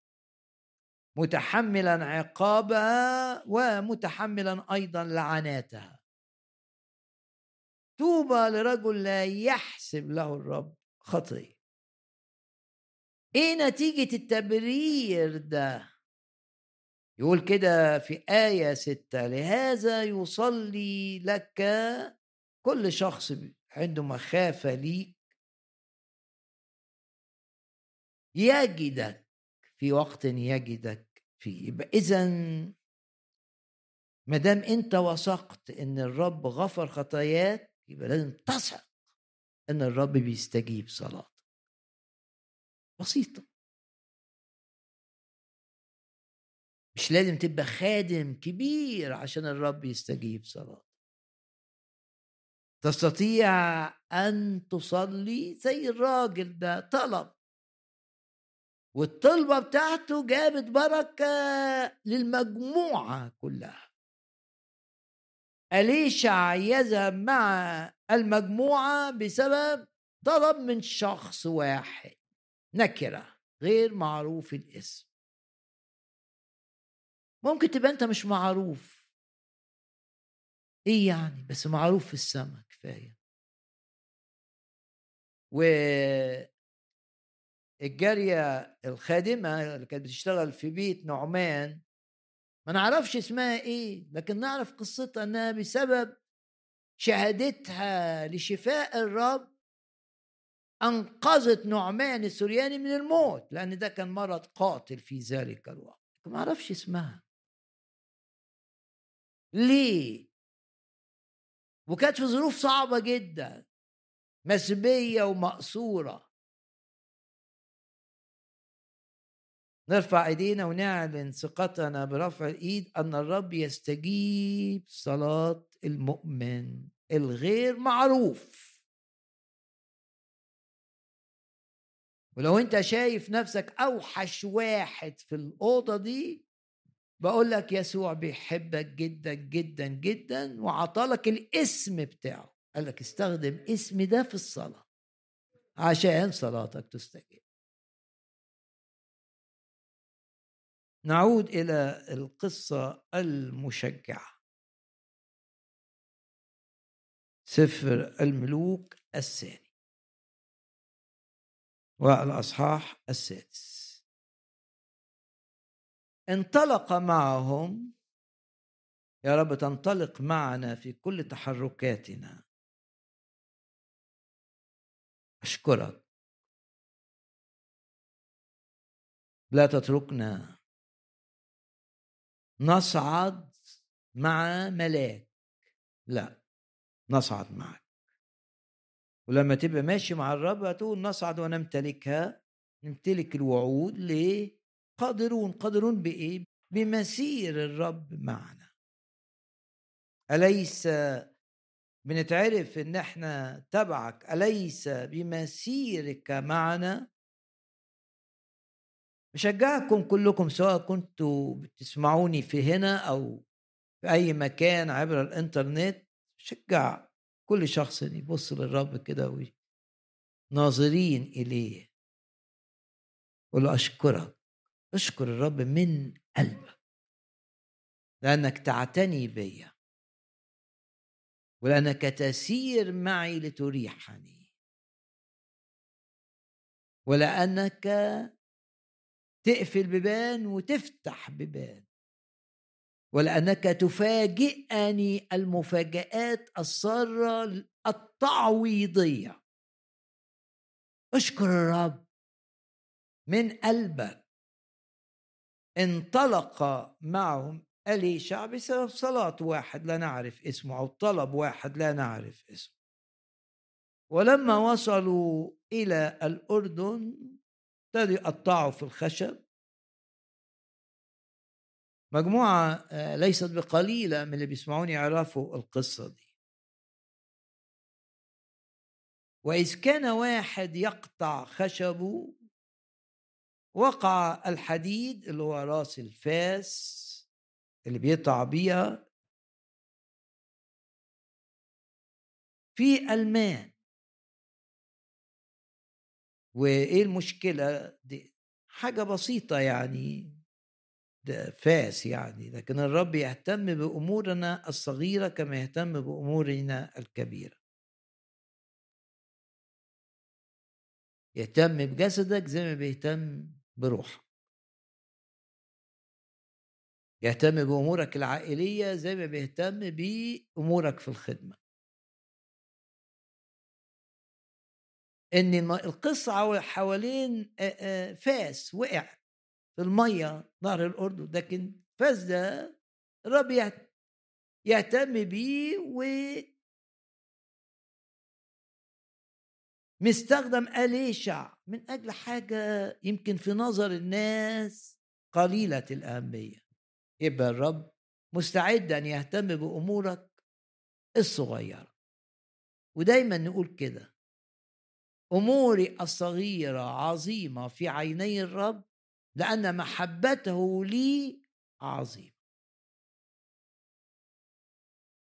Speaker 1: متحملا عقابها ومتحملا أيضا لعناتها. طوبى لرجل لا يحسب له الرب خطيه إيه نتيجة التبرير ده؟ يقول كده في آية ستة لهذا يصلي لك كل شخص عنده مخافة ليك. يجدك في وقت يجدك فيه. يبقى إذا ما دام أنت وثقت إن الرب غفر خطاياك يبقى لازم تثق إن الرب بيستجيب صلاتك بسيطة. مش لازم تبقى خادم كبير عشان الرب يستجيب صلاتك تستطيع أن تصلي زي الراجل ده طلب. والطلبة بتاعته جابت بركة للمجموعة كلها. أليشع يذهب مع المجموعة بسبب طلب من شخص واحد نكرة غير معروف الاسم. ممكن تبقى أنت مش معروف. إيه يعني؟ بس معروف في السماء كفاية. و الجارية الخادمة اللي كانت بتشتغل في بيت نعمان ما نعرفش اسمها إيه لكن نعرف قصتها إنها بسبب شهادتها لشفاء الرب أنقذت نعمان السورياني من الموت لأن ده كان مرض قاتل في ذلك الوقت. ما أعرفش اسمها. ليه؟ وكانت في ظروف صعبة جدا مسبية ومقصورة. نرفع إيدينا ونعلن ثقتنا برفع الإيد أن الرب يستجيب صلاة المؤمن الغير معروف. ولو أنت شايف نفسك أوحش واحد في الأوضة دي بقول لك يسوع بيحبك جدا جدا جدا وعطالك الاسم بتاعه. قال لك استخدم اسمي ده في الصلاة عشان صلاتك تستجيب. نعود إلى القصة المشجعة. سفر الملوك الثاني. والأصحاح السادس. انطلق معهم. يا رب تنطلق معنا في كل تحركاتنا. أشكرك. لا تتركنا. نصعد مع ملاك. لا نصعد معك. ولما تبقى ماشي مع الرب هتقول نصعد ونمتلكها نمتلك الوعود ليه قادرون قادرون بإيه؟ بمسير الرب معنا. أليس بنتعرف إن إحنا تبعك؟ أليس بمسيرك معنا؟ بشجعكم كلكم سواء كنتوا بتسمعوني في هنا أو في أي مكان عبر الإنترنت شجع كل شخص يبص للرب كده ناظرين إليه. قول أشكرك أشكر الرب من قلبك لأنك تعتني بيا ولأنك تسير معي لتريحني. ولأنك تقفل بيبان وتفتح بيبان ولأنك تفاجئني المفاجآت السارة التعويضية. اشكر الرب من قلبك. انطلق معهم. أليشع بسبب صلاة واحد لا نعرف اسمه أو طلب واحد لا نعرف اسمه. ولما وصلوا إلى الأردن ابتدوا يقطعوا في الخشب. مجموعة آه، ليست بقليلة من اللي بيسمعوني يعرفوا القصة دي. وإذ كان واحد يقطع خشبه وقع الحديد اللي هو راس الفاس اللي بيقطع بيها في الماء وإيه المشكلة؟ دي حاجة بسيطة يعني ده فاس يعني لكن الرب يهتم بأمورنا الصغيرة كما يهتم بأمورنا الكبيرة. يهتم بجسدك زي ما بيهتم بروحك. يهتم بأمورك العائلية زي ما بيهتم بأمورك في الخدمة. إن القصة حوالين فاس وقع في المية نهر الأردن لكن فاس ده الرب يهتم بيه و مستخدم أليشع من أجل حاجة يمكن في نظر الناس قليلة الأهمية. يبقى الرب مستعد أن يهتم بأمورك الصغيرة. ودايما نقول كده أموري الصغيرة عظيمة في عيني الرب لأن محبته لي عظيمة.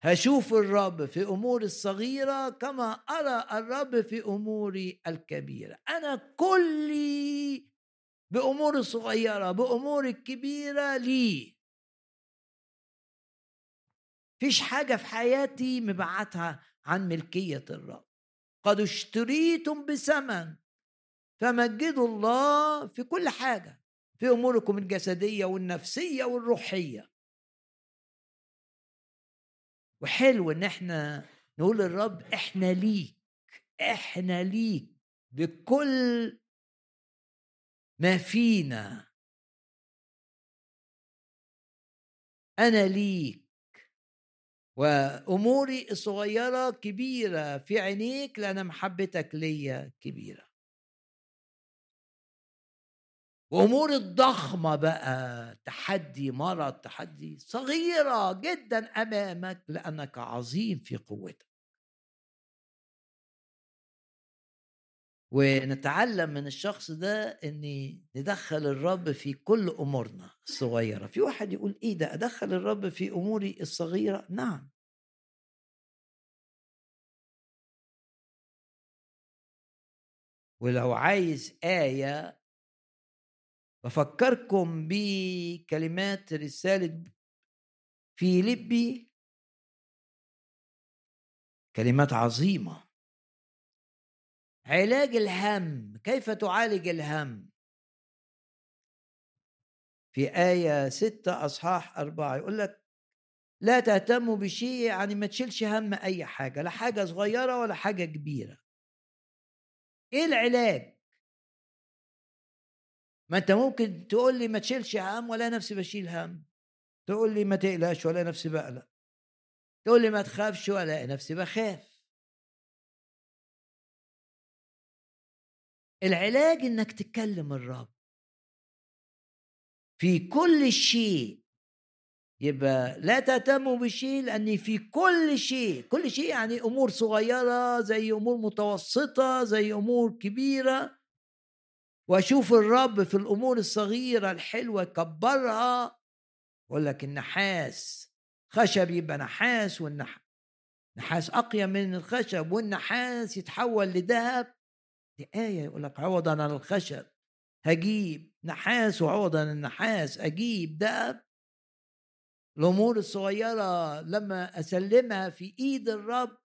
Speaker 1: هشوف الرب في أموري الصغيرة كما أرى الرب في أموري الكبيرة. أنا كلي بأموري الصغيرة بأموري الكبيرة لي. فيش حاجة في حياتي مبعتها عن ملكية الرب. قد اشتريتم بثمن فمجدوا الله في كل حاجة في أموركم الجسدية والنفسية والروحية. وحلو إن إحنا نقول للرب إحنا ليك إحنا ليك بكل ما فينا. أنا ليك وأموري الصغيرة كبيرة في عينيك لأن محبتك ليا كبيرة. وامور الضخمة بقى تحدي مرض تحدي صغيرة جدا أمامك لأنك عظيم في قوتك. ونتعلم من الشخص ده ان ندخل الرب في كل أمورنا الصغيرة. في واحد يقول إيه ده أدخل الرب في أموري الصغيرة؟ نعم. ولو عايز آية بفكركم بكلمات رسالة في لبي كلمات عظيمة. علاج الهم كيف تعالج الهم؟ في آية ستة أصحاح أربعة يقول لك لا تهتموا بشيء يعني ما تشيلش هم أي حاجة لا حاجة صغيرة ولا حاجة كبيرة. إيه العلاج؟ ما أنت ممكن تقول لي ما تشيلش هم ولا نفسي بشيل هم. تقول لي ما تقلقش ولا نفسي بقلق. تقول لي ما تخافش ولا نفسي بخاف. العلاج إنك تكلم الرب. في كل شيء يبقى لا تهتموا بشيء لأن في كل شيء. كل شيء يعني أمور صغيرة زي أمور متوسطة زي أمور كبيرة. وأشوف الرب في الأمور الصغيرة الحلوة يكبرها يقول لك النحاس. خشب يبقى نحاس والنحاس نحاس أقيم من الخشب والنحاس يتحول لذهب. دي آية يقول لك عوضا عن الخشب هجيب نحاس وعوضا عن النحاس أجيب دهب. الأمور الصغيرة لما أسلمها في إيد الرب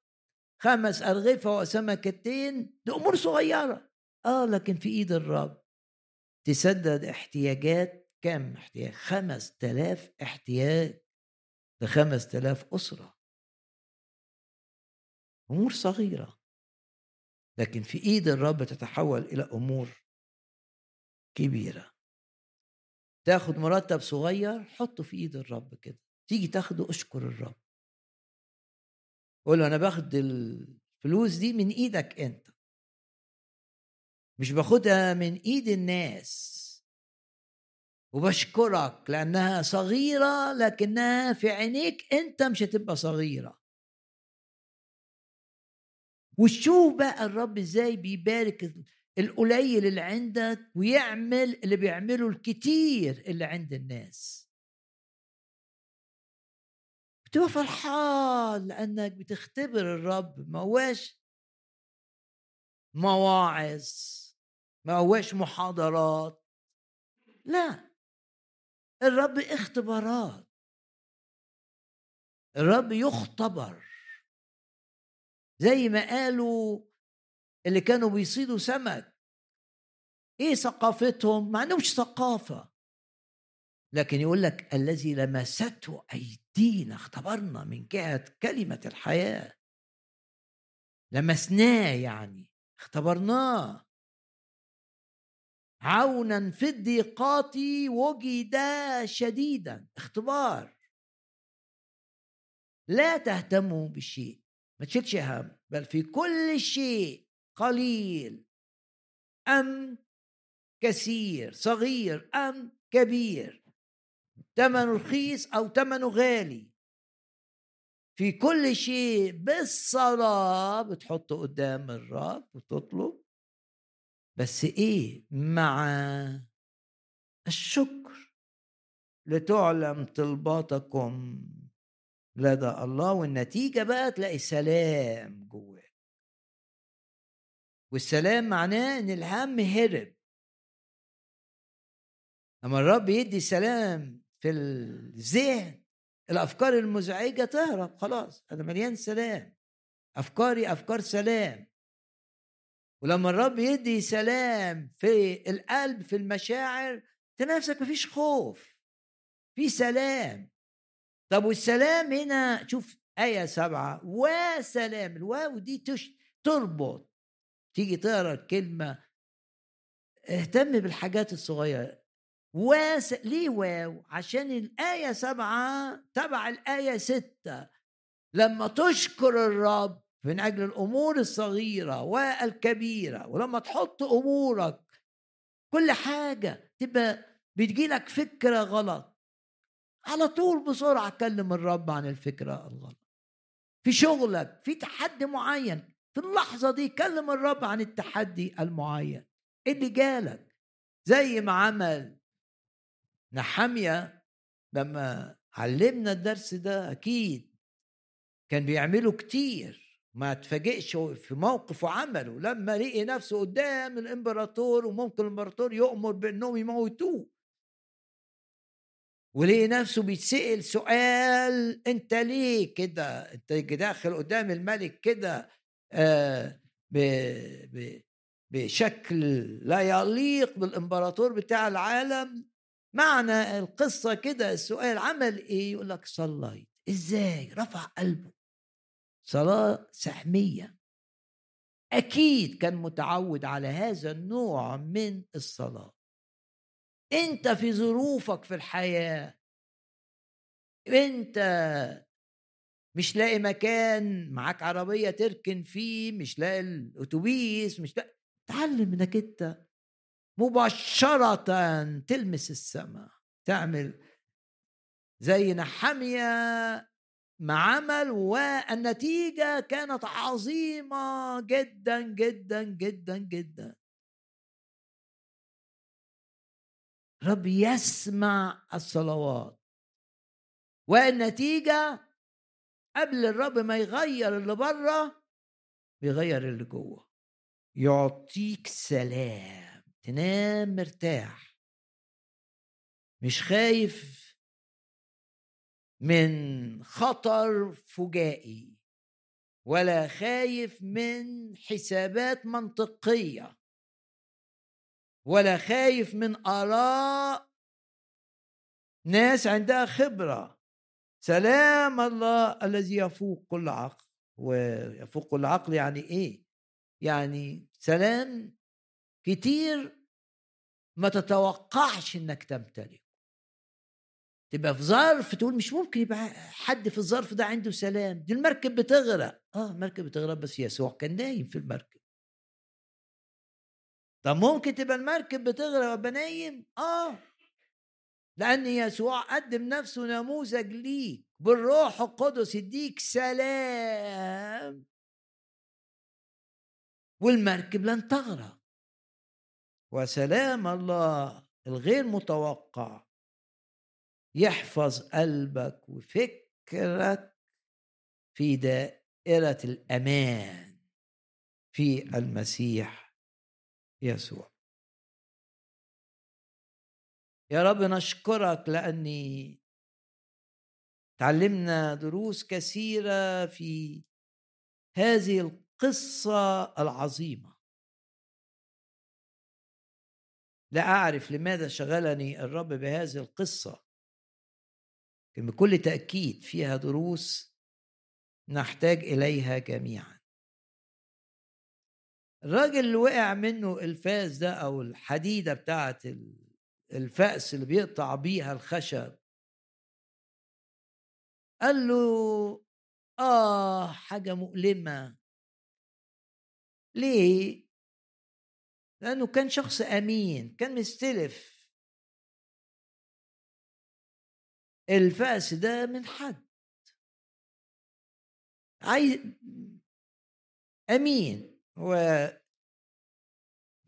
Speaker 1: خمس أرغفة وسمكتين دي أمور صغيرة. آه لكن في إيد الرب تسدد احتياجات كم؟ احتياج خمس تلاف احتياج لخمس تلاف أسرة. أمور صغيرة. لكن في إيد الرب تتحول إلى أمور كبيرة. تاخد مرتب صغير حطه في إيد الرب كده. تيجي تاخده أشكر الرب. قول له أنا باخد الفلوس دي من إيدك أنت. مش باخدها من إيد الناس. وبشكرك لأنها صغيرة لكنها في عينيك أنت مش هتبقى صغيرة. وشوف بقى الرب إزاي بيبارك القليل اللي عندك ويعمل اللي بيعمله الكتير اللي عند الناس. بتبقى فرحان لأنك بتختبر الرب. ما هواش مواعظ ما هواش محاضرات. لا. الرب اختبارات. الرب يختبر. زي ما قالوا اللي كانوا بيصيدوا سمك. إيه ثقافتهم؟ ما عندهمش ثقافة. لكن يقول لك الذي لمسته أيدينا اختبرنا من جهة كلمة الحياة. لمسناه يعني اختبرناه. عونا في الضيقات وجد شديدا اختبار. لا تهتموا بشيء ما تشيلش هم بل في كل شيء قليل. أم كثير صغير أم كبير. ثمنه رخيص أو ثمنه غالي. في كل شيء بالصلاة بتحطه قدام الرب وتطلب. بس إيه؟ مع الشكر. لتعلم طلباتكم. لدى الله والنتيجة بقى تلاقي سلام جواك والسلام معناه إن الهم هرب. أما الرب يدي سلام في الذهن الأفكار المزعجة تهرب خلاص أنا مليان سلام. أفكاري أفكار سلام. ولما الرب يدي سلام في القلب في المشاعر تلاقي نفسك مفيش خوف في سلام. طب والسلام هنا شوف آية سبعة وسلام الواو دي تش تربط تيجي تقرأ الكلمة اهتم بالحاجات الصغيرة. وس... ليه واو؟ عشان الآية سبعة تبع الآية ستة. لما تشكر الرب من أجل الأمور الصغيرة والكبيرة ولما تحط أمورك كل حاجة تبقى بتجيلك فكرة غلط. على طول بسرعة كلم الرب عن الفكرة الغلط في شغلك في تحدي معين في اللحظة دي كلم الرب عن التحدي المعين. اللي جالك زي ما عمل نحمية لما علمنا الدرس ده أكيد. كان بيعمله كتير. ما تفاجئش في موقف وعمله. لما لقي نفسه قدام الإمبراطور وممكن الإمبراطور يؤمر بأنهم يموتوه. ولقي نفسه بيتسأل سؤال أنت ليه كده؟ أنت داخل قدام الملك كده آه بشكل لا يليق بالإمبراطور بتاع العالم؟ معنى القصة كده السؤال عمل إيه؟ يقول لك صليت. إزاي؟ رفع قلبه. صلاة سحمية. أكيد كان متعود على هذا النوع من الصلاة. أنت في ظروفك في الحياة. أنت مش لاقي مكان معاك عربية تركن فيه مش لاقي الأتوبيس مش لاقي تعلم إنك أنت مباشرة تلمس السماء تعمل زي نحمية ما عمل والنتيجة كانت عظيمة جدا جدا جدا جدا. رب يسمع الصلوات. والنتيجة قبل الرب ما يغير اللي بره بيغير اللي جوه. يعطيك سلام. تنام مرتاح. مش خايف من خطر فجائي ولا خايف من حسابات منطقية. ولا خايف من آراء ناس عندها خبرة. سلام الله الذي يفوق كل عقل ويفوق كل عقل يعني إيه؟ يعني سلام كتير ما تتوقعش إنك تمتلك تبقى في ظرف تقول مش ممكن يبقى حد في الظرف ده عنده سلام. دي المركب بتغرق. آه المركب بتغرق بس يسوع كان نايم في المركب. طب ممكن تبقى المركب بتغرق وأبقى نايم؟ آه. لأن يسوع قدم نفسه نموذج ليك. بالروح القدس يديك سلام. والمركب لن تغرق. وسلام الله الغير متوقع. يحفظ قلبك وفكرك في دائرة الأمان في المسيح. يسوع. يا رب نشكرك لأني تعلمنا دروس كثيرة في هذه القصة العظيمة. لا أعرف لماذا شغلني الرب بهذه القصة. لكن بكل تأكيد فيها دروس نحتاج إليها جميعا. الراجل اللي وقع منه الفاس ده أو الحديدة بتاعت الفأس اللي بيقطع بيها الخشب. قال له آه حاجة مؤلمة. ليه؟ لأنه كان شخص أمين كان مستلف. الفأس ده من حد. عايز أمين. هو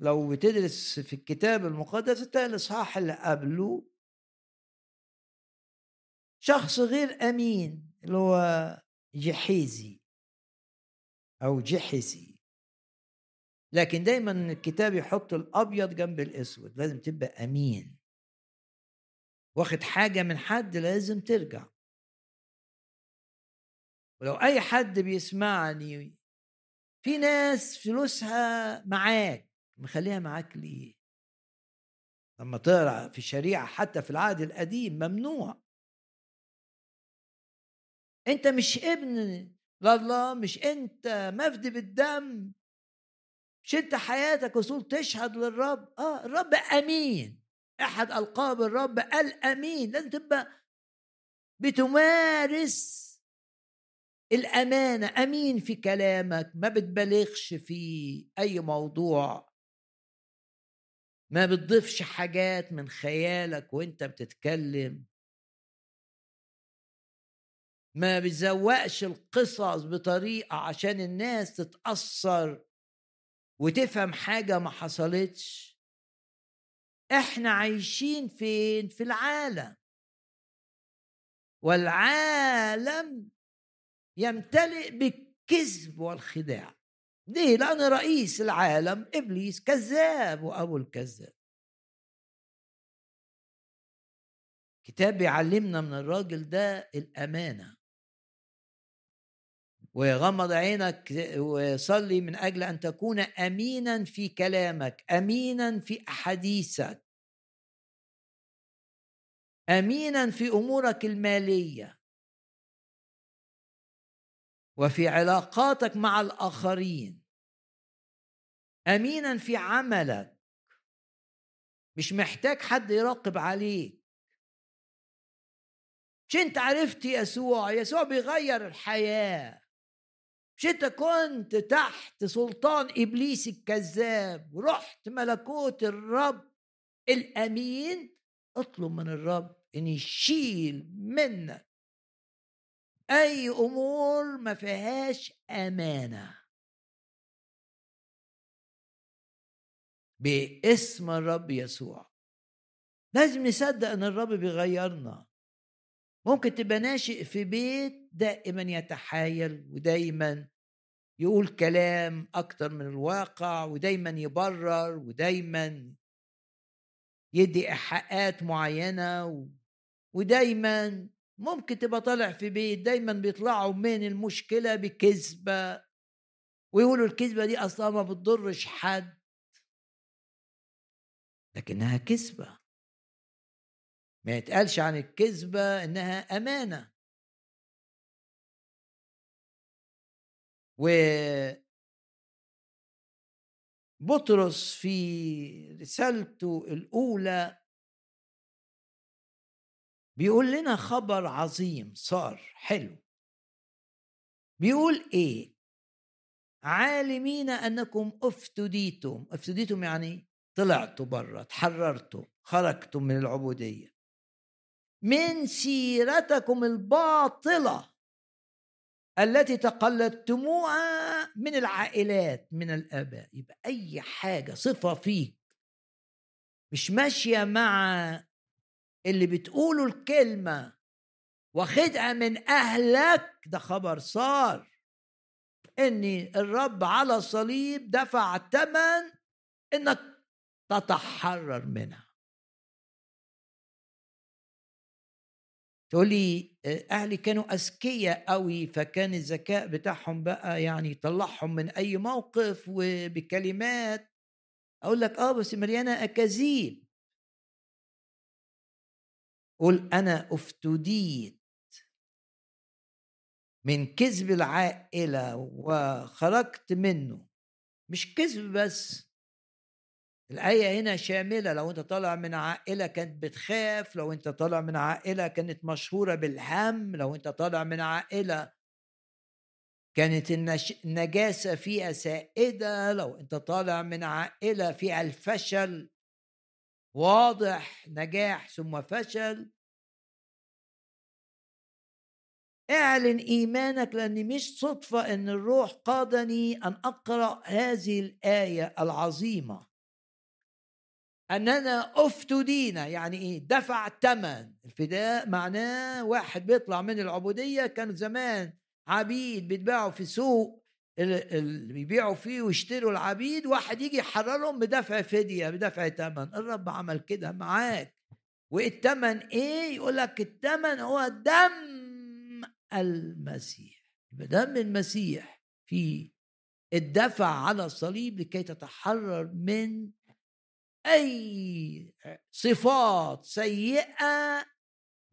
Speaker 1: لو بتدرس في الكتاب المقدس تلاقي الإصحاح اللي قبله شخص غير أمين اللي هو جحيزي أو جحزي. لكن دايما الكتاب يحط الأبيض جنب الأسود لازم تبقى أمين. واخد حاجة من حد لازم ترجع. ولو أي حد بيسمعني في ناس فلوسها معاك مخليها معاك ليه؟ لما تقرأ في الشريعة حتى في العهد القديم ممنوع. أنت مش ابن لله مش أنت مفدي بالدم. مش أنت حياتك وصول تشهد للرب. آه الرب أمين. أحد ألقاب الرب الأمين. لازم تبقى بتمارس الامانه أمين في كلامك ما بتبالغش في أي موضوع. ما بتضيفش حاجات من خيالك وأنت بتتكلم. ما بتزوقش القصص بطريقة عشان الناس تتأثر وتفهم حاجة ما حصلتش. إحنا عايشين فين؟ في العالم. والعالم يمتلئ بالكذب والخداع. ليه؟ لأن رئيس العالم إبليس كذاب وأبو الكذاب. كتاب بيعلمنا من الراجل ده الأمانة. وغمض عينك وصلي من أجل أن تكون أمينا في كلامك أمينا في أحاديثك. أمينا في أمورك المالية. وفي علاقاتك مع الآخرين. امينا في عملك. مش محتاج حد يراقب عليك. مش أنت عرفت يسوع؟ يسوع بيغير الحياة. مش أنت كنت تحت سلطان إبليس الكذاب ورحت ملكوت الرب. الأمين اطلب من الرب إن يشيل منك أي أمور ما فيهاش أمانة. باسم الرب يسوع. لازم نصدق إن الرب بيغيرنا. ممكن تبقى ناشئ في بيت دائما يتحايل ودايما يقول كلام أكتر من الواقع ودايما يبرر ودايما يدي إيحاءات معينة ودايما ممكن تبقى طالع في بيت دايما بيطلعوا من المشكلة بكذبة ويقولوا الكذبة دي أصلا ما بتضرش حد. لكنها كذبة. ما يتقالش عن الكذبة إنها أمانة. و بطرس في رسالته الأولى بيقول لنا خبر عظيم صار حلو. بيقول إيه؟ عالمين أنكم أفتديتم. أفتديتم يعني طلعتوا بره تحررتوا خرجتم من العبودية. من سيرتكم الباطلة التي تقلدتموها من العائلات من الآباء. يبقى أي حاجة صفة فيك. مش ماشية مع اللي بتقولوا الكلمة واخدها من أهلك ده خبر صار. ان الرب على الصليب دفع ثمن إنك تتحرر منها. تقول لي أهلي كانوا أذكياء قوي فكان الذكاء بتاعهم بقى يعني يطلعهم من أي موقف وبكلمات. أقول لك آه بس مليانة أكاذيب. قل أنا أفتديت. من كذب العائلة وخرجت منه. مش كذب بس. الآية هنا شاملة. لو أنت طالع من عائلة كانت بتخاف لو أنت طالع من عائلة كانت مشهورة بالهم لو أنت طالع من عائلة كانت النجاسة فيها سائدة لو أنت طالع من عائلة فيها الفشل. واضح نجاح ثم فشل. اعلن إيمانك لأن مش صدفة إن الروح قادني أن أقرأ هذه الآية العظيمة. أننا افتدينا يعني إيه؟ دفع ثمن الفداء معناه واحد بيطلع من العبودية كانوا زمان عبيد بيتباعوا في سوق. اللي بيبيعوا فيه ويشتروا العبيد واحد يجي يحررهم بدفع فدية بدفع ثمن الرب عمل كده معاك. والثمن إيه؟ يقول لك الثمن هو دم المسيح. يبقى دم المسيح في الدفع على الصليب لكي تتحرر من أي صفات سيئة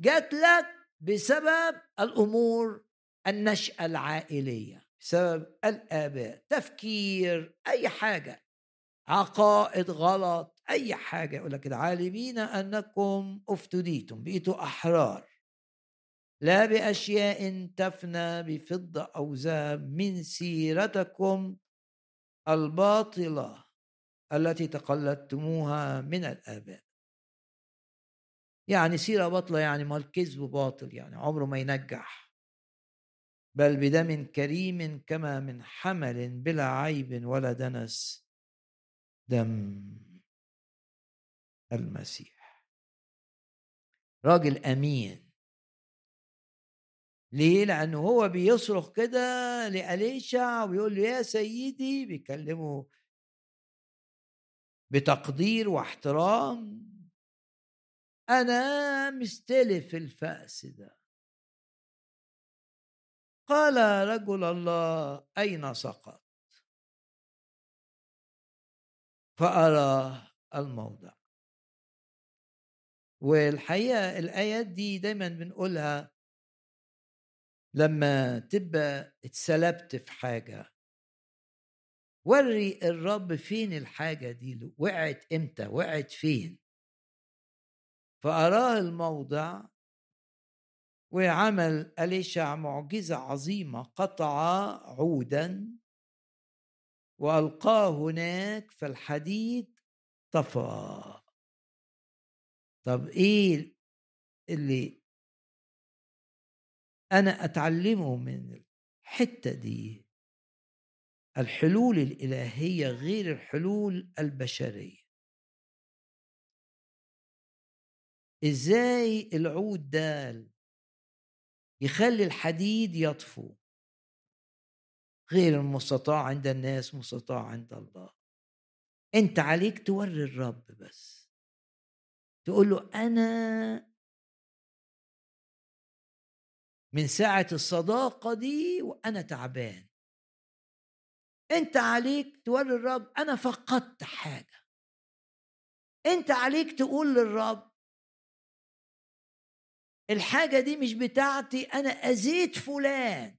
Speaker 1: جات لك بسبب الأمور النشأة العائلية. بسبب الآباء تفكير أي حاجة عقائد غلط أي حاجة يقول لك العالمين أنكم أفتديتم بقيتوا أحرار. لا بأشياء تفنى بفضة أو ذهب من سيرتكم الباطلة التي تقلدتموها من الآباء. يعني سيرة باطلة يعني ما الكذب باطل يعني عمره ما ينجح. بل بدم كريم كما من حمل بلا عيب ولا دنس. دم المسيح. راجل أمين. ليه؟ لأنه هو بيصرخ كده لأليشع ويقول له يا سيدي بيكلمه بتقدير واحترام. أنا مستلف الفأس ده. قال رجل الله أين سقط؟ فأرى الموضع. والحقيقة الآيات دي دايما بنقولها لما تبقى اتسلبت في حاجة. وري الرب فين الحاجة دي؟ وقعت إمتى؟ وقعت فين؟ فأراه الموضع وعمل أليشع معجزة عظيمة قطع عودا وألقاه هناك فالحديد طفى. طب إيه اللي أنا أتعلمه من الحتة دي؟ الحلول الإلهية غير الحلول البشرية. إزاي العود ده يخلي الحديد يطفو. غير المستطاع عند الناس مستطاع عند الله. أنت عليك توري الرب بس. تقول له أنا من ساعة الصداقة دي وأنا تعبان. أنت عليك توري الرب أنا فقدت حاجة. أنت عليك تقول للرب الحاجة دي مش بتاعتي أنا أذيت فلان.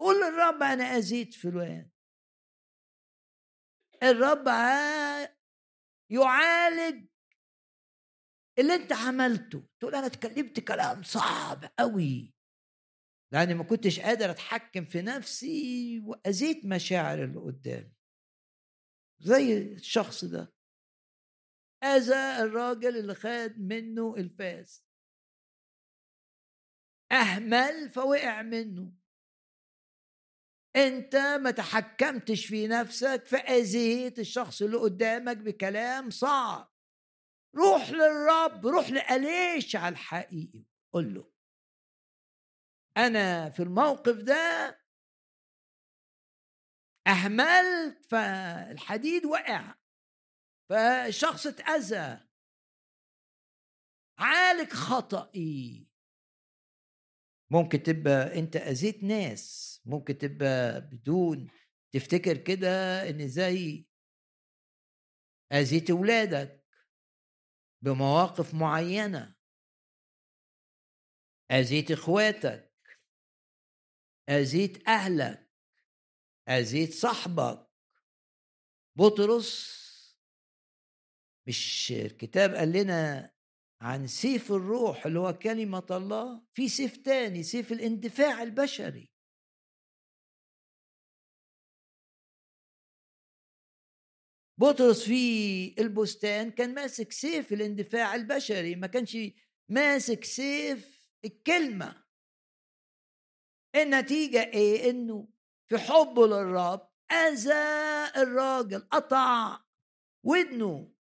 Speaker 1: قول للرب أنا أذيت فلان. الرب يعالج اللي أنت عملته. تقول أنا اتكلمت كلام صعب قوي لأني ما كنتش قادر أتحكم في نفسي وأذيت مشاعر اللي قدامي. زي الشخص ده. أذى الراجل اللي خد منه الفاس. أهمل فوقع منه. أنت ما تحكمتش في نفسك فأذيت الشخص اللي قدامك بكلام صعب. روح للرب روح لأليشع الحقيقي قل له. أنا في الموقف ده أهملت فالحديد وقع فالشخص اتأذى. عالج خطئي ممكن تبقى أنت أذيت ناس ممكن تبقى بدون تفتكر كده إن زي أذيت ولادك بمواقف معينة. أذيت إخواتك أذيت أهلك أذيت صاحبك. بطرس مش الكتاب قال لنا عن سيف الروح اللي هو كلمة الله في سيف تاني سيف الاندفاع البشري. بطرس في البستان كان ماسك سيف الاندفاع البشري ما كانش ماسك سيف الكلمة. النتيجة إيه؟ إنه في حبه للرب أذى الراجل قطع ودنه.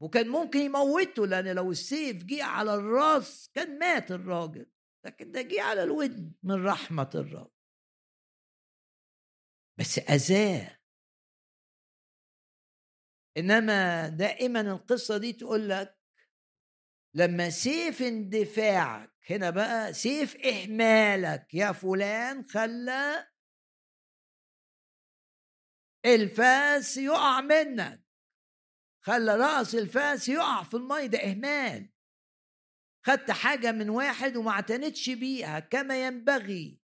Speaker 1: وكان ممكن يموته لأن لو السيف جه على الراس كان مات الراجل لكن ده جه على الودن من رحمة الرب. بس أذاه. إنما دائما القصة دي تقول لك لما سيف اندفاعك هنا بقى سيف إهمالك يا فلان خلى الفاس يقع منك. خلى رأس الفأس يقع في المي ده إهمال. خدت حاجة من واحد وما اعتنتش بيها كما ينبغي.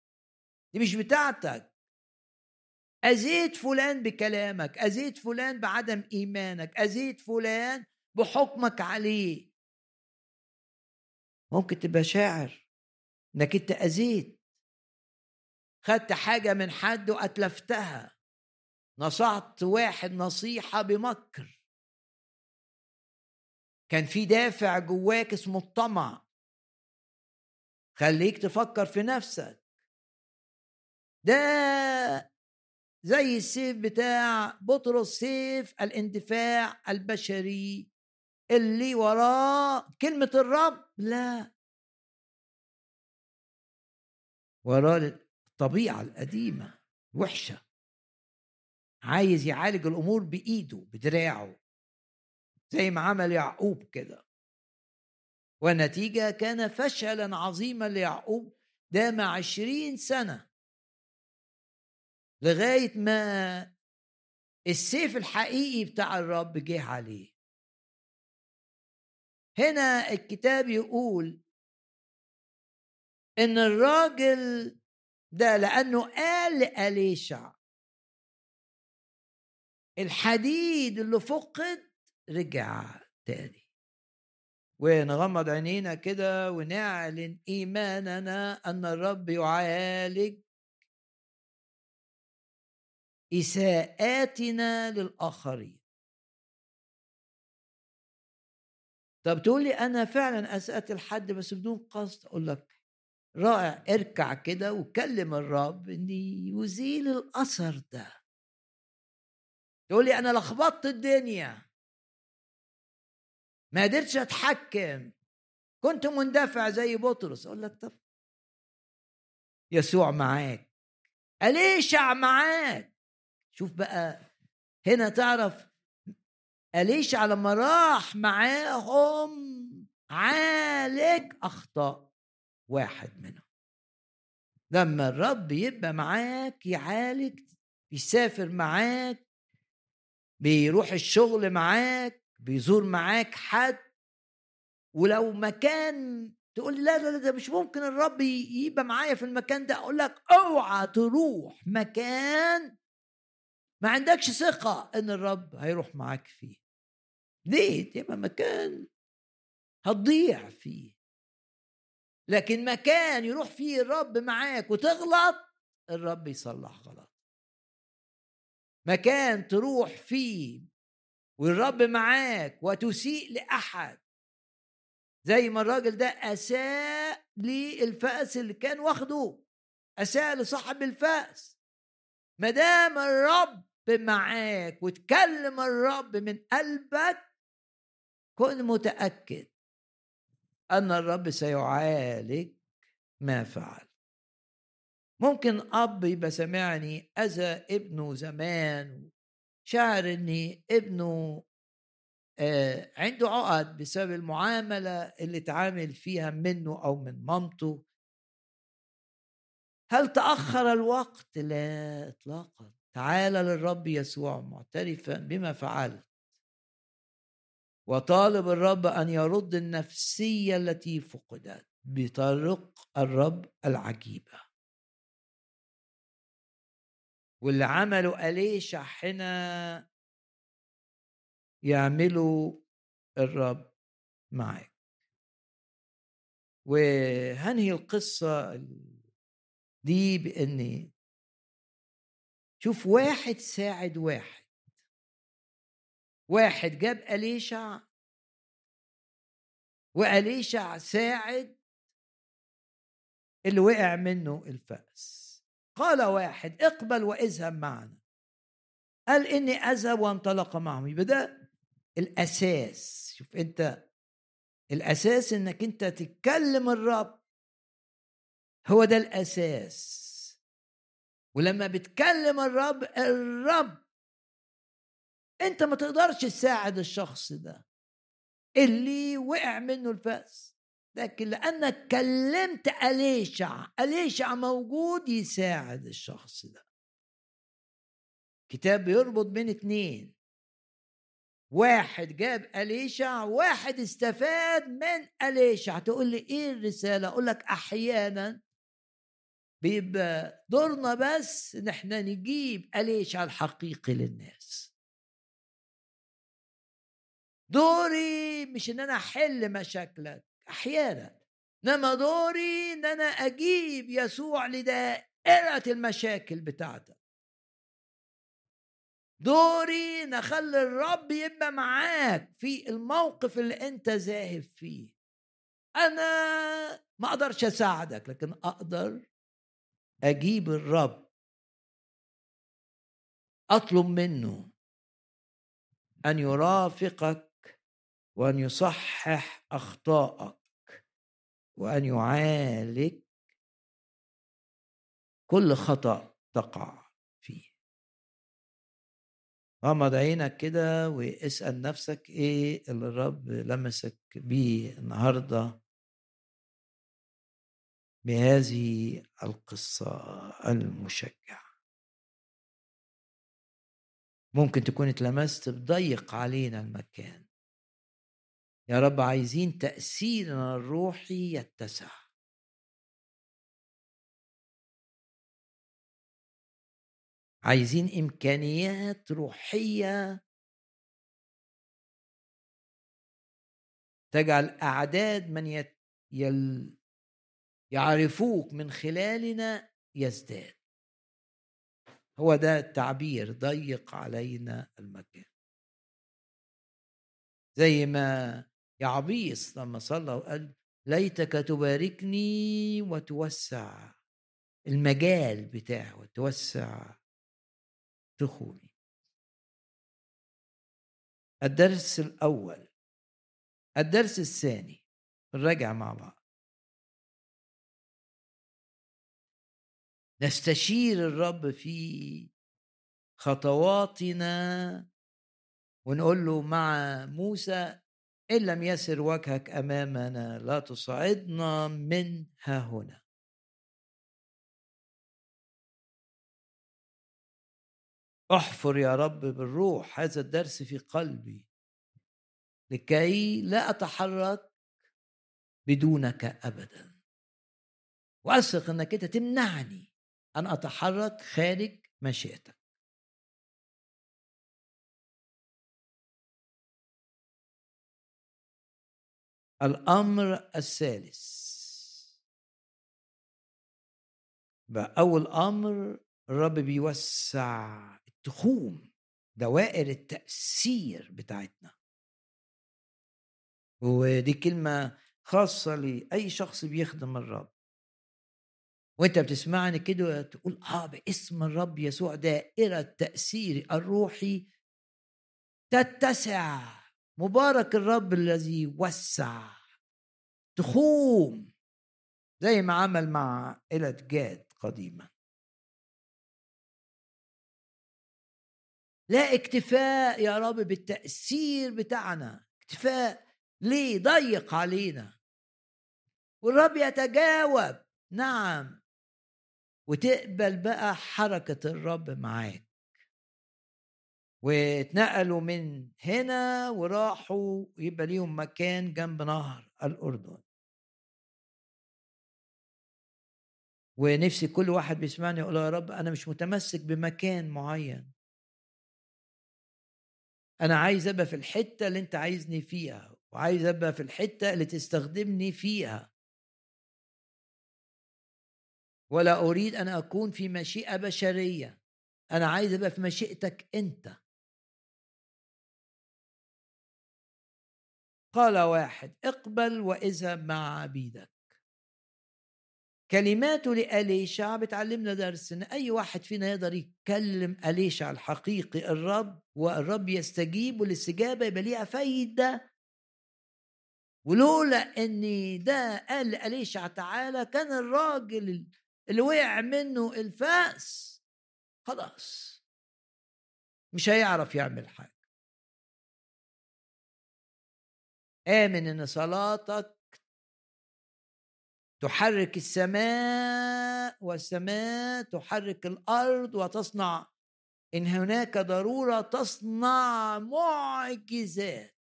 Speaker 1: دي مش بتاعتك. أزيد فلان بكلامك أزيد فلان بعدم إيمانك أزيد فلان بحكمك عليه. ممكن تبقى شاعر إنك أنت أزيد. خدت حاجة من حد وأتلفتها. نصحت واحد نصيحة بمكر. كان في دافع جواك اسمه الطمع. خليك تفكر في نفسك. ده زي السيف بتاع بطرس سيف الاندفاع البشري. اللي وراه كلمة الرب لا. وراه الطبيعة القديمة وحشة. عايز يعالج الأمور بإيده بدراعه. زي ما عمل يعقوب كده. والنتيجة كان فشلا عظيما ليعقوب دام عشرين سنة. لغاية ما السيف الحقيقي بتاع الرب جه عليه. هنا الكتاب يقول إن الراجل ده لأنه قال لأليشع الحديد اللي فقد رجع تاني. ونغمض عينينا كده ونعلن إيماننا أن الرب يعالج إساءاتنا للآخرين. طب تقول لي أنا فعلا أسأت الحد بس بدون قصد؟ أقول لك رائع اركع كده وكلم الرب ان يزيل الأثر ده. تقول لي أنا لخبطت الدنيا. ما قدرتش أتحكم. كنت مندفع زي بطرس. أقول لك طب يسوع معاك. أليشع معاك؟ شوف بقى هنا تعرف أليشع لما راح معاهم؟ عالج أخطاء واحد منهم. لما الرب يبقى معاك يعالج يسافر معاك بيروح الشغل معاك بيزور معاك حد ولو مكان تقول لا لا ده مش ممكن الرب يبقى معايا في المكان ده أقول لك أوعى تروح مكان ما عندكش ثقة إن الرب هيروح معاك فيه. ليه؟ يبقى مكان هتضيع فيه. لكن مكان يروح فيه الرب معاك وتغلط الرب يصلح غلط. مكان تروح فيه والرب معاك وتسيء لأحد. زي ما الراجل ده أساء للفأس اللي كان واخده. أساء لصاحب الفأس. ما دام الرب معاك وتكلم الرب من قلبك كن متأكد أن الرب سيعالج ما فعل. ممكن أب يبقى سمعني أذى ابنه زمان شعر ان ابنه آه، عنده عقد بسبب المعاملة اللي اتعامل فيها منه أو من مامته. هل تأخر الوقت؟ لا اطلاقا. تعال للرب يسوع معترفا بما فعلت. وطالب الرب أن يرد النفسية التي فقدت بطرق الرب العجيبة. واللي عمله أليشع هنا يعمله الرب معك وهنهي القصة دي بإني شوف واحد ساعد واحد. واحد جاب أليشع وأليشع ساعد اللي وقع منه الفأس. قال واحد اقبل وإذهب معنا. قال إني أذهب وانطلق معهم. يبقى ده الأساس. شوف أنت الأساس إنك أنت تتكلم الرب. هو ده الأساس. ولما بتكلم الرب الرب أنت ما تقدرش تساعد الشخص ده. اللي وقع منه الفأس. لكن لأنك كلمت أليشع أليشع موجود يساعد الشخص ده. كتاب بيربط بين اتنين. واحد جاب أليشع واحد استفاد من أليشع. تقول لي إيه الرسالة؟ أقول لك أحيانا بيبقى دورنا بس إن إحنا نجيب أليشع الحقيقي للناس. دوري مش إن أنا أحل مشاكلك. أحيانا. إنما دوري إن أنا أجيب يسوع لدائرة المشاكل بتاعتك دوري نخلي الرب يبقى معاك في الموقف اللي أنت ذاهب فيه. أنا ما أقدرش أساعدك لكن أقدر أجيب الرب. أطلب منه أن يرافقك وأن يصحح أخطائك وأن يعالج كل خطأ تقع فيه. غمض عينك كده واسأل نفسك إيه اللي الرب لمسك بيه النهارده بهذه القصة المشجعة. ممكن تكون اتلمست بضيق علينا المكان. يا رب عايزين تأثيرنا الروحي يتسع. عايزين إمكانيات روحية. تجعل أعداد من يت... يل... يعرفوك من خلالنا يزداد. هو ده التعبير ضيق علينا المكان. زي ما يعبيص لما صلى وقال ليتك تباركني وتوسع المجال بتاعه وتوسع دخولي الدرس الأول الدرس الثاني نراجع مع بعض. نستشير الرب في خطواتنا ونقول له مع موسى إن لم يسر وجهك أمامنا لا تصعدنا من ها هنا. احفر يا رب بالروح هذا الدرس في قلبي. لكي لا أتحرك بدونك أبدا. وأثق أنك أنت تمنعني أن أتحرك خارج مشيئتك. الأمر الثالث. بقى أول أمر الرب بيوسع التخوم دوائر التأثير بتاعتنا. ودي كلمة خاصة لأي شخص بيخدم الرب. وأنت بتسمعني كده تقول آه باسم الرب يسوع دائرة تأثيري الروحي تتسع. مبارك الرب الذي وسع تخوم زي ما عمل مع عائلة جاد قديما. لا اكتفاء يا رب بالتأثير بتاعنا اكتفاء ليه ضيق علينا. والرب يتجاوب نعم وتقبل بقى حركة الرب معاك. واتنقلوا من هنا وراحوا يبقى ليهم مكان جنب نهر الأردن. ونفسي كل واحد بيسمعني يقول يا رب أنا مش متمسك بمكان معين. أنا عايز أبقى في الحتة اللي أنت عايزني فيها وعايز أبقى في الحتة اللي تستخدمني فيها. ولا أريد أن أكون في مشيئة بشرية. أنا عايز أبقى في مشيئتك أنت. قال واحد اقبل واذهب مع عبيدك. كلماته لأليشع بتعلمنا درس إن أي واحد فينا يقدر يتكلم أليشع الحقيقي الرب والرب يستجيب والاستجابة يبقى ليها فايدة. ولولا إن ده قال لأليشع تعالى كان الراجل اللي وقع منه الفأس خلاص. مش هيعرف يعمل حاجة. آمن إن صلاتك تحرك السماء والسماء تحرك الأرض وتصنع. إن هناك ضرورة تصنع معجزات.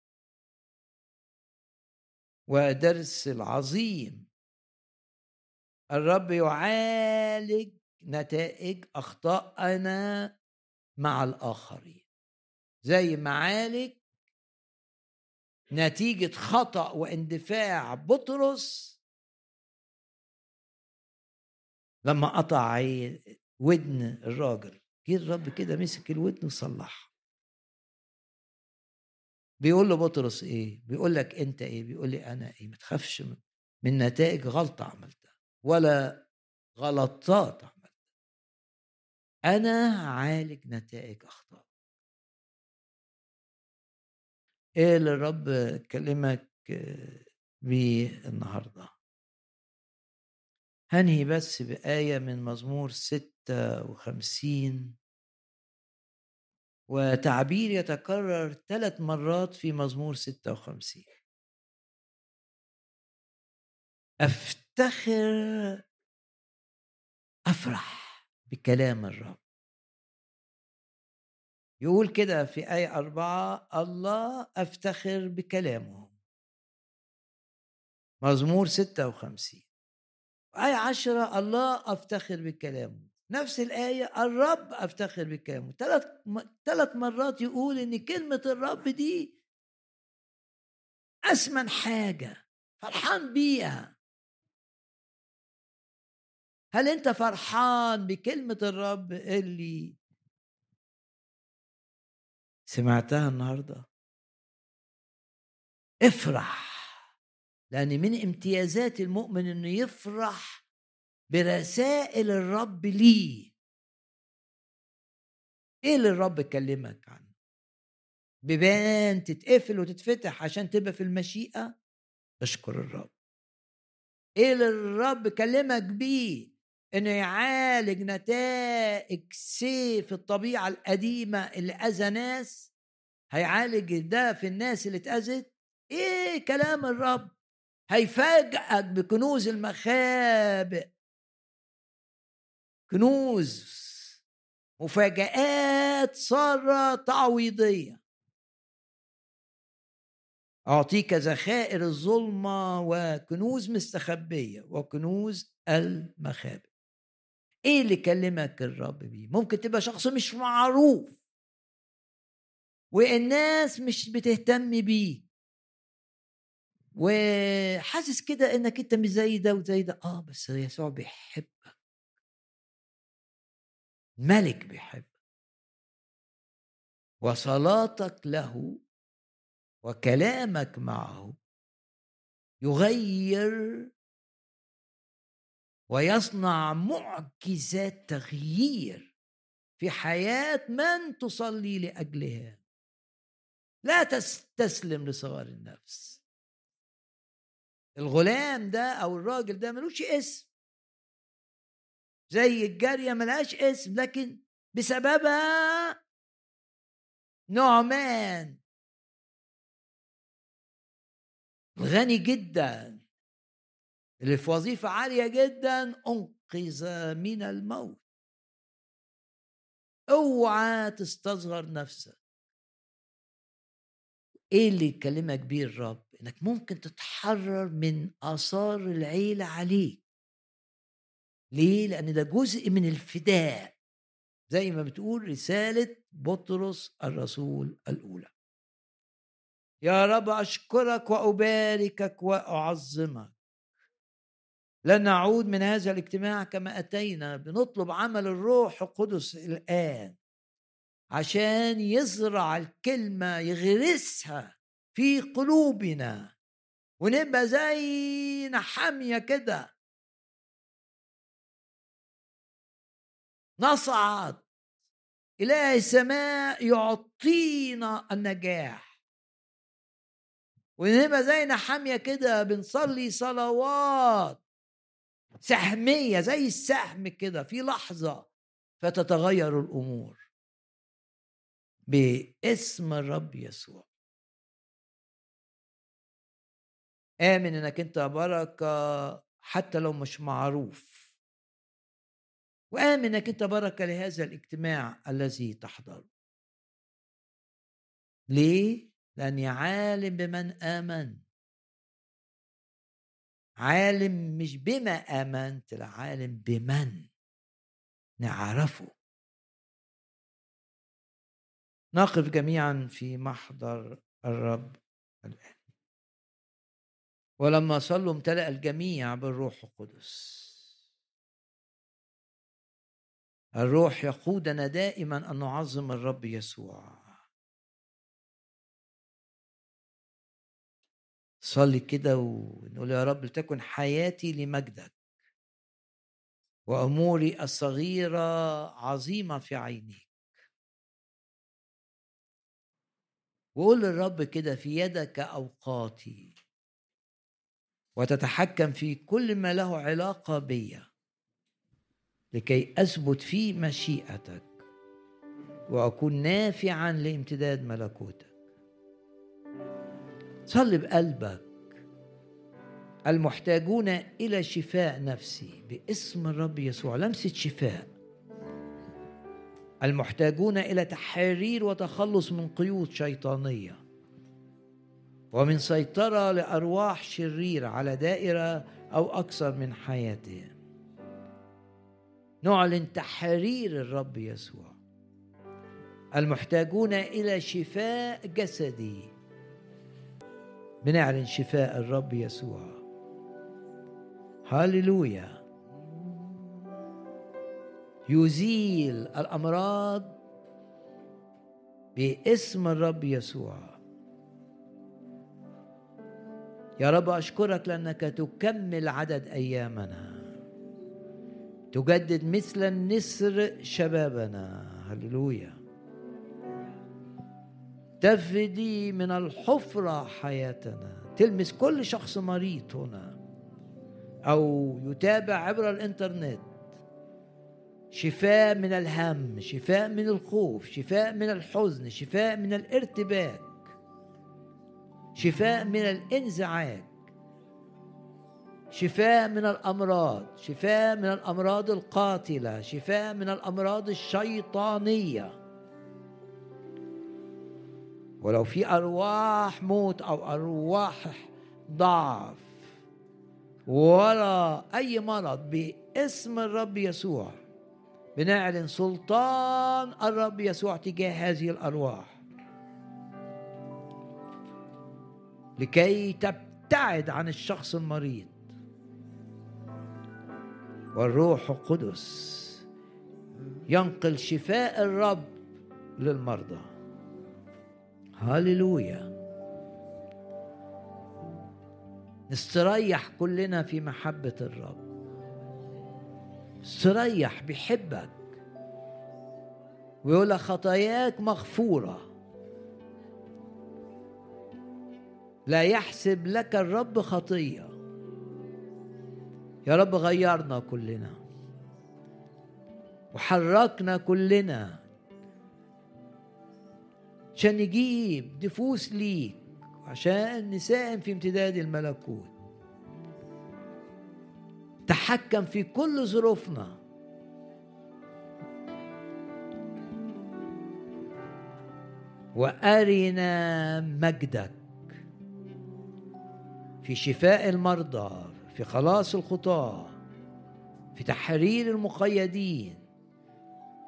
Speaker 1: ودرس العظيم. الرب يعالج نتائج أخطائنا مع الآخرين. زي ما عالج نتيجة خطأ واندفاع بطرس لما قطع ودن الراجل. جه الرب كده مسك الودن وصلحها بيقول له بطرس إيه؟ بيقول لك أنت إيه؟ بيقول لي أنا إيه؟ ما تخافش من نتائج غلطة عملتها ولا غلطات عملتها. أنا هعالج نتائج اخطاء إيه اللي الرب كلمك بيه النهارده؟ هنهي بس بآية من مزمور ستة وخمسين. وتعبير يتكرر ثلاث مرات في مزمور ستة وخمسين. أفتخر أفرح بكلام الرب. يقول كده في آية أربعة الله أفتخر بكلامه مزمور ستة وخمسين. آية عشرة الله أفتخر بكلامه. نفس الآية الرب أفتخر بكلامه. ثلاث ثلاث مرات يقول إن كلمة الرب دي أسمن حاجة فرحان بيها. هل أنت فرحان بكلمة الرب اللي سمعتها النهارده؟ افرح! لأن من امتيازات المؤمن إنه يفرح برسائل الرب ليه. إيه اللي الرب كلمك عنه؟ بيبان تتقفل وتتفتح عشان تبقى في المشيئة؟ اشكر الرب. إيه اللي الرب كلمك بيه؟ إنه يعالج نتائج سيف الطبيعة القديمة اللي أذى ناس. هيعالج ده في الناس اللي اتأذت. إيه كلام الرب؟ هيفاجئك بكنوز المخابئ. كنوز مفاجآت صارت تعويضية. أعطيك ذخائر الظلمة وكنوز مستخبية وكنوز المخابئ. إيه اللي كلمك الرب بيه؟ ممكن تبقى شخص مش معروف. والناس مش بتهتم بيه. وحاسس كده إنك أنت مش زي ده وزي ده. آه بس يسوع بيحبك. ملك بيحبك. وصلاتك له وكلامك معه يغير ويصنع معجزات تغيير في حياة من تصلي لأجلها. لا تستسلم لصغار النفس. الغلام ده أو الراجل ده ملوش اسم. زي الجارية ملهاش اسم لكن بسببها نعمان غني جدا. اللي في وظيفة عالية جدا أنقذ من الموت. أوعى تستصغر نفسك. إيه اللي يكلمك بيه الرب؟ إنك ممكن تتحرر من آثار العيلة عليك. ليه؟ لأن ده جزء من الفداء. زي ما بتقول رسالة بطرس الرسول الأولى. يا رب أشكرك وأباركك وأعظمك. لن نعود من هذا الاجتماع كما أتينا. بنطلب عمل الروح القدس الآن عشان يزرع الكلمة يغرسها في قلوبنا. ونبقى زي نحامية كده. نصعد إله السماء يعطينا النجاح. ونبقى زي نحامية كده بنصلي صلوات. سهمية زي السهم كده في لحظة فتتغير الأمور. باسم الرب يسوع. آمن إنك أنت بركة حتى لو مش معروف. وآمن إنك أنت بركة لهذا الاجتماع الذي تحضره. ليه؟ لأني عالم بمن آمن. عالم مش بما آمنت لا عالم بمن؟ نعرفه. نقف جميعا في محضر الرب الآن. ولما صلوا امتلأ الجميع بالروح القدس. الروح يقودنا دائما أن نعظم الرب يسوع. صلي كده ونقول يا رب لتكن حياتي لمجدك. وأموري الصغيرة عظيمة في عينيك. وقول للرب كده في يدك أوقاتي. وتتحكم في كل ما له علاقة بي لكي أثبت في مشيئتك. وأكون نافعا لامتداد ملكوتك. صل بقلبك. المحتاجون إلى شفاء نفسي باسم الرب يسوع. لمسة شفاء. المحتاجون إلى تحرير وتخلص من قيود شيطانية. ومن سيطرة لأرواح شريرة على دائرة أو أكثر من حياتهم نعلن تحرير الرب يسوع. المحتاجون إلى شفاء جسدي بنعلن شفاء الرب يسوع. هاليلويا. يزيل الأمراض باسم الرب يسوع. يا رب أشكرك لأنك تكمل عدد أيامنا. تجدد مثل النسر شبابنا. هللويا تفدي من الحفرة حياتنا. تلمس كل شخص مريض هنا. أو يتابع عبر الإنترنت. شفاء من الهم شفاء من الخوف شفاء من الحزن شفاء من الارتباك. شفاء من الإنزعاج. شفاء من الأمراض شفاء من الأمراض القاتلة شفاء من الأمراض الشيطانية. ولو في أرواح موت أو أرواح ضعف ولا أي مرض باسم الرب يسوع بنعلن سلطان الرب يسوع تجاه هذه الأرواح. لكي تبتعد عن الشخص المريض. والروح القدس ينقل شفاء الرب للمرضى. هللويا نستريح كلنا في محبة الرب. استريح بيحبك ويقول لك خطاياك مغفورة. لا يحسب لك الرب خطية. يا رب غيرنا كلنا. وحركنا كلنا عشان نجيب نفوس ليك عشان نساهم في امتداد الملكوت. تحكم في كل ظروفنا. وأرنا مجدك في شفاء المرضى في خلاص الخطاة في تحرير المقيدين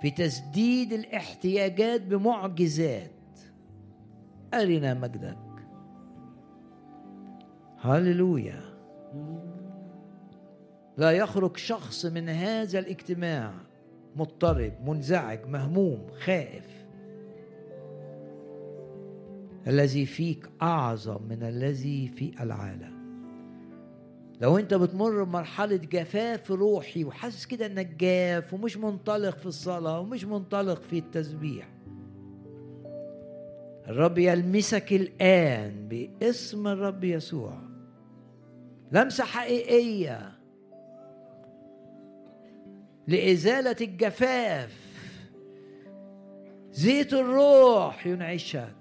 Speaker 1: في تسديد الاحتياجات بمعجزات. أرنا مجدك. هللويا. لا يخرج شخص من هذا الاجتماع مضطرب منزعج مهموم خائف. الذي فيك أعظم من الذي في العالم. لو أنت بتمر بمرحلة جفاف روحي وحاسس كده إنك جاف ومش منطلق في الصلاة ومش منطلق في التسبيح الرب يلمسك الآن باسم الرب يسوع. لمسة حقيقية لإزالة الجفاف. زيت الروح ينعشك.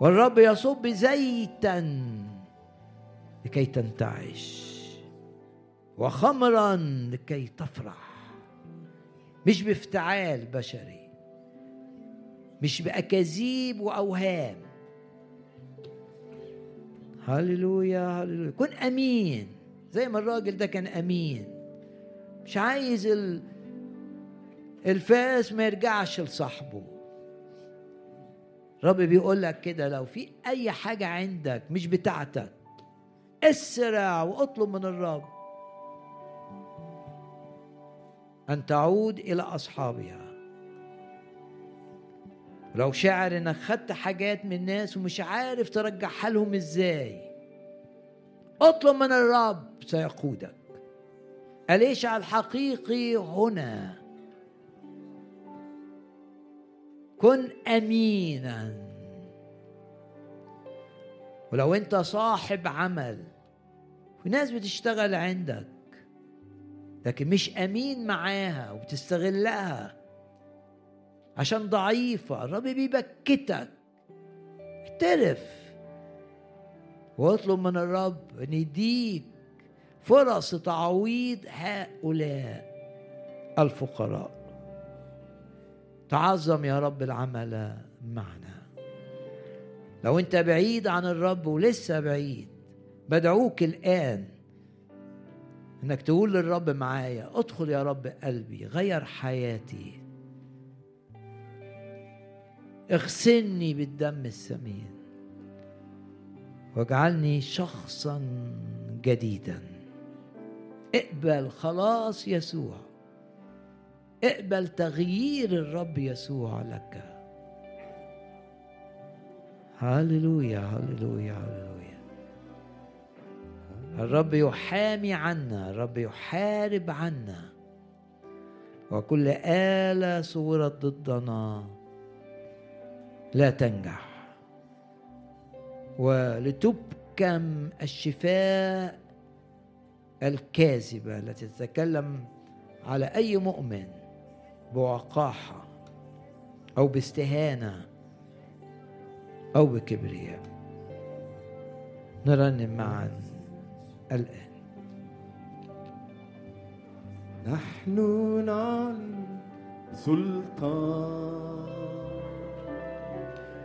Speaker 1: والرب يصب زيتا لكي تنتعش. وخمرا لكي تفرح. مش بافتعال بشري. مش بأكاذيب وأوهام. هللويا هللويا. كن أمين. زي ما الراجل ده كان أمين. مش عايز ال... الفاس ما يرجعش لصاحبه. رب بيقول لك كده لو في أي حاجة عندك مش بتاعتك اسرع واطلب من الرب أن تعود إلى أصحابها. لو شاعر إنك خدت حاجات من الناس ومش عارف ترجعها لهم إزاي أطلب من الرب سيقودك. اليشع الحقيقي هنا؟ كن أمينا. ولو أنت صاحب عمل في ناس بتشتغل عندك لكن مش أمين معاها وبتستغلها. عشان ضعيفة. الرب بيبكتك. اعترف واطلب من الرب إن يديك فرص تعويض هؤلاء الفقراء. تعظم يا رب العمل معنا. لو انت بعيد عن الرب ولسه بعيد بدعوك الآن إنك تقول للرب معايا ادخل يا رب قلبي غير حياتي. اغسلني بالدم الثمين واجعلني شخصا جديدا. اقبل خلاص يسوع. اقبل تغيير الرب يسوع لك. هللويا هللويا هللويا. الرب يحامي عنا الرب يحارب عنا. وكل آلة صورت ضدنا لا تنجح. ولتبكم الشفاء الكاذبة التي تتكلم على أي مؤمن بوقاحة أو باستهانة أو بكبرياء. نرنم معا الآن.
Speaker 2: نحن نعلن سلطان.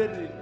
Speaker 2: البر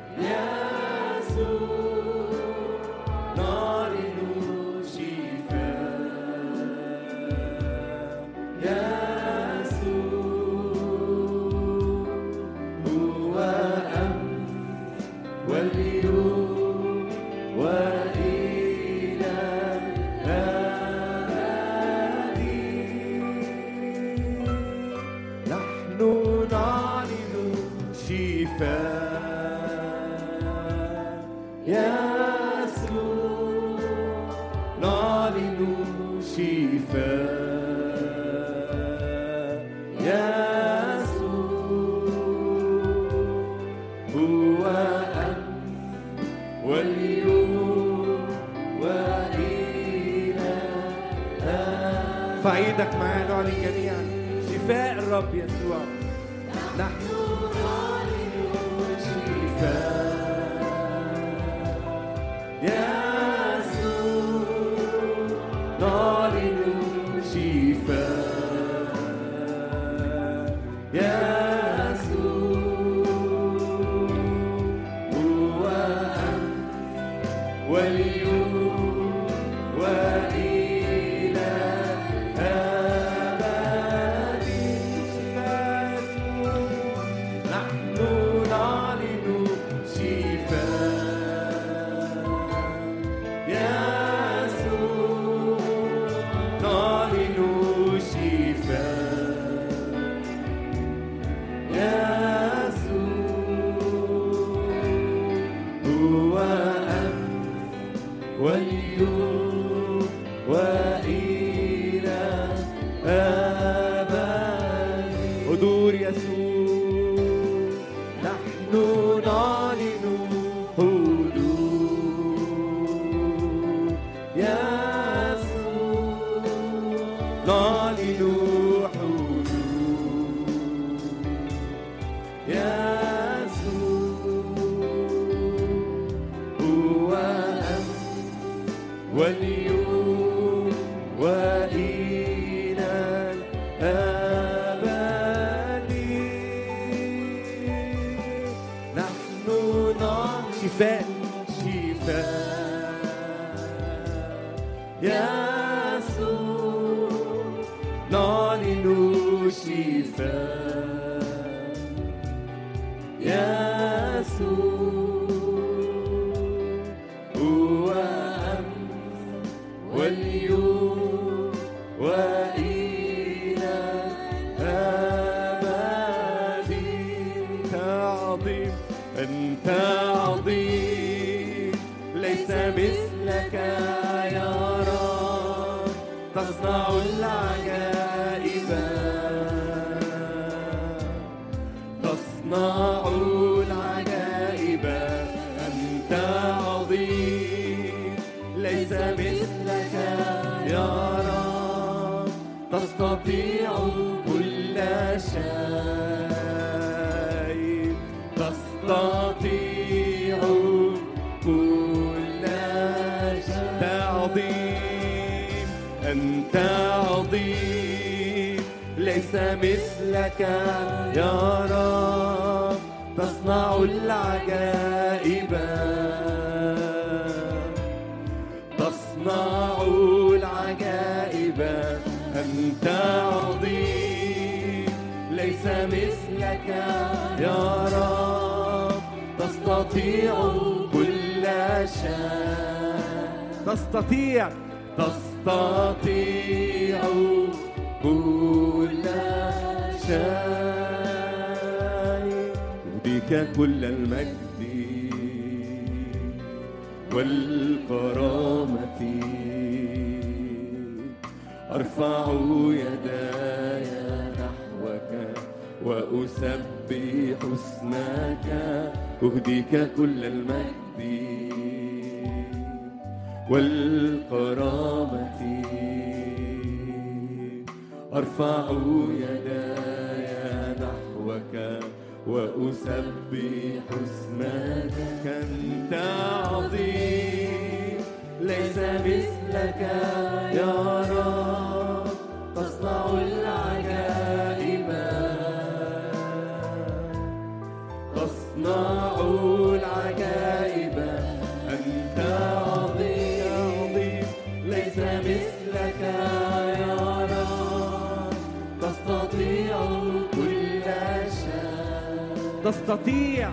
Speaker 2: تستطيع.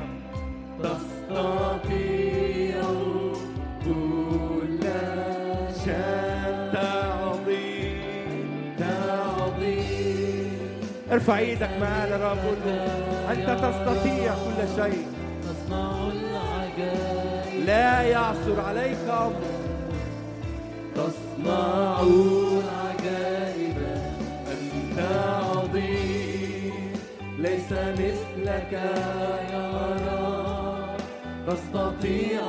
Speaker 2: تستطيع كل شيء. أنت عظيم أنت عظيم ارفع إيدك معانا رب. قول له انت تستطيع كل شيء.
Speaker 3: تصنع العجائب
Speaker 2: لا يعثر عليك أمر. تصنع ليس مثلك يا رب. تستطيع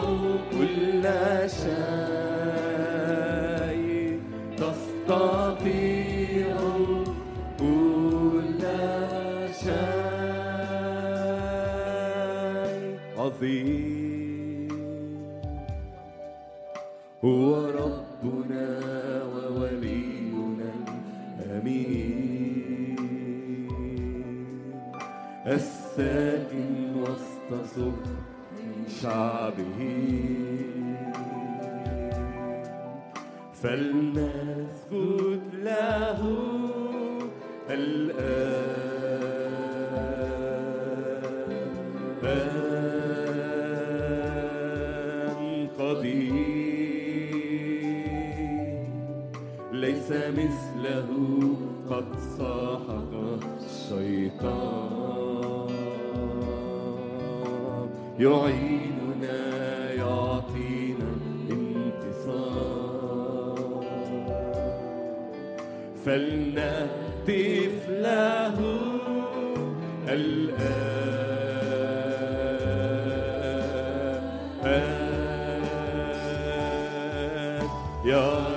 Speaker 2: كل شيء. تستطيع كل شيء. عظيم. فلنسجد له الآن. قدير ليس مثله قد سحق الشيطان. يعيننا فلنهتف له الآن. يا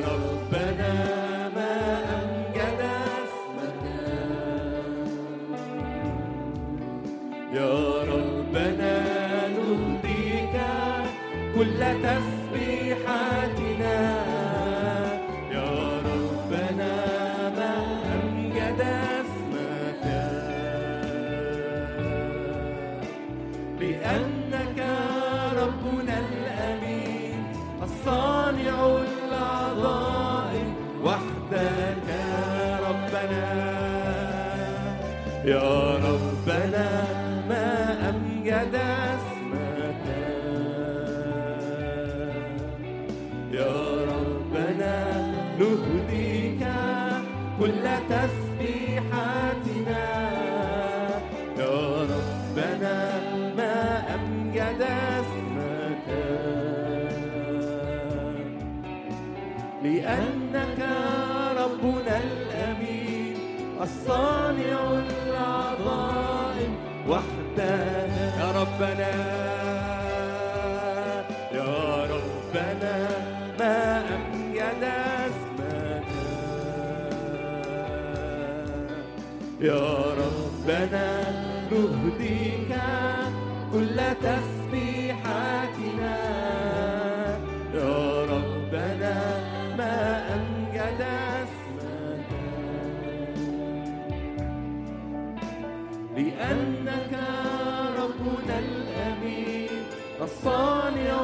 Speaker 2: الصانع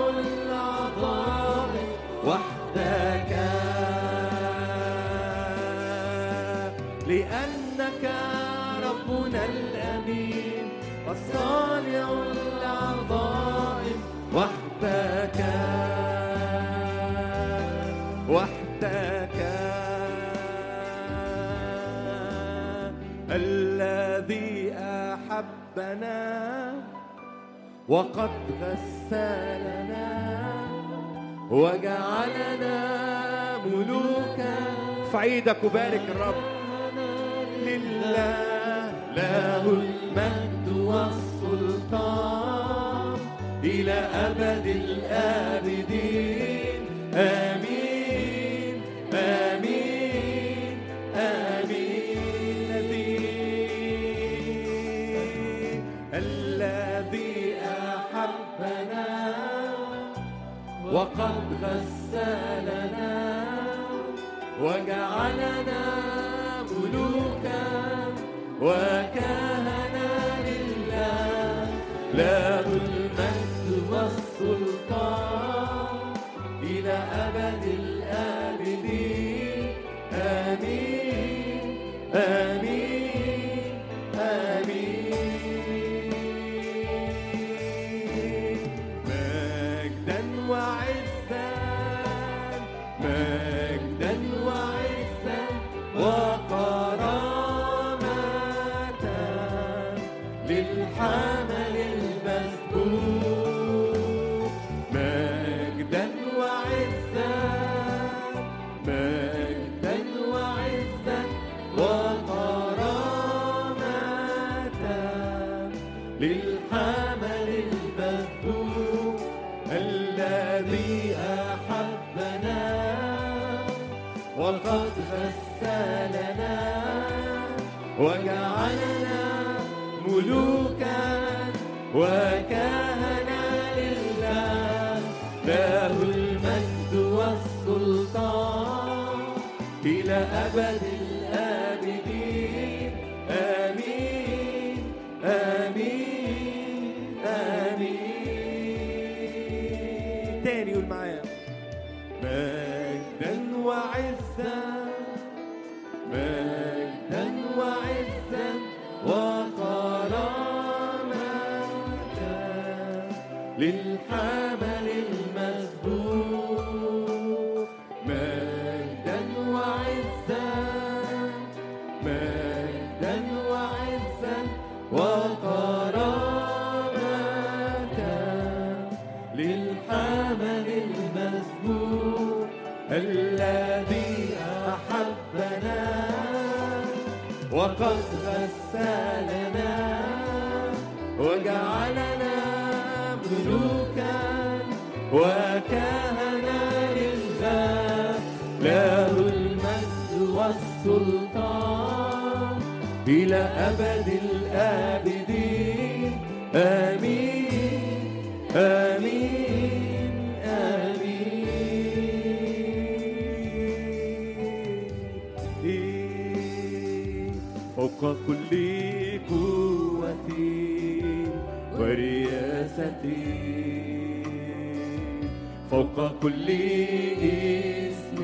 Speaker 2: لأنك ربنا الأمين الصانع العظائم الذي أحبنا وقد غسلنا وجعلنا ملوكا. فعيدك وبارك الرب. لله له المجد والسلطان إلى أبد الآبدين. آمين. وقد غسلنا وجعلنا ملوكا وكهنا لله. له المجد والسلطان كل قوتي ورياستي فوق كل اسم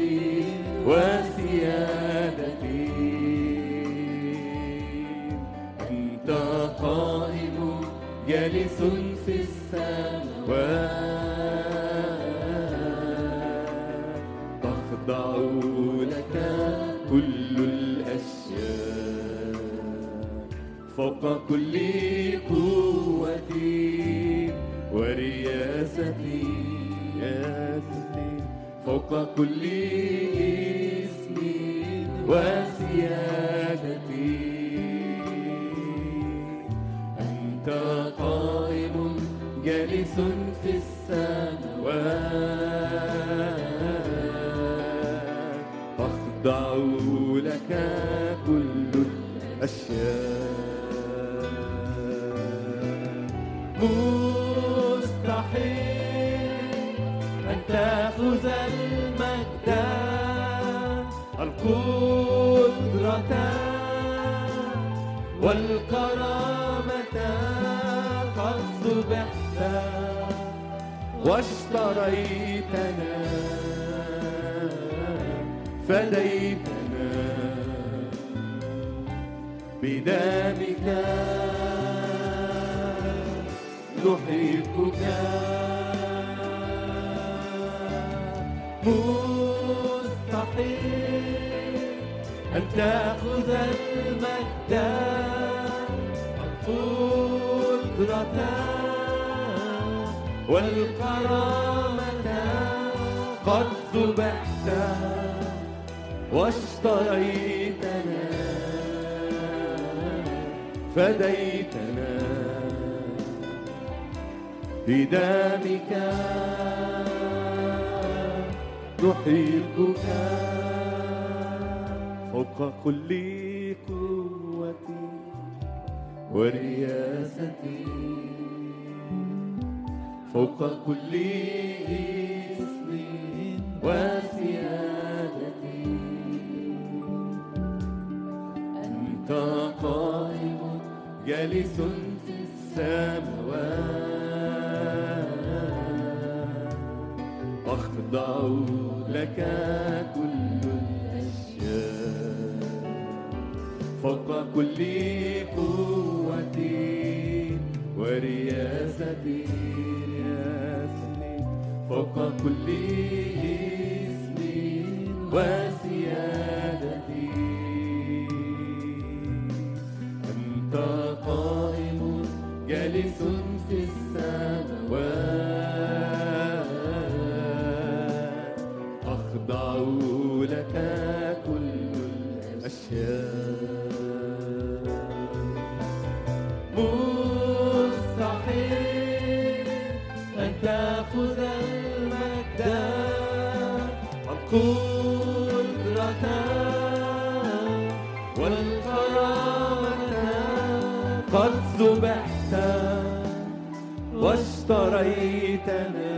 Speaker 2: واشتريتنا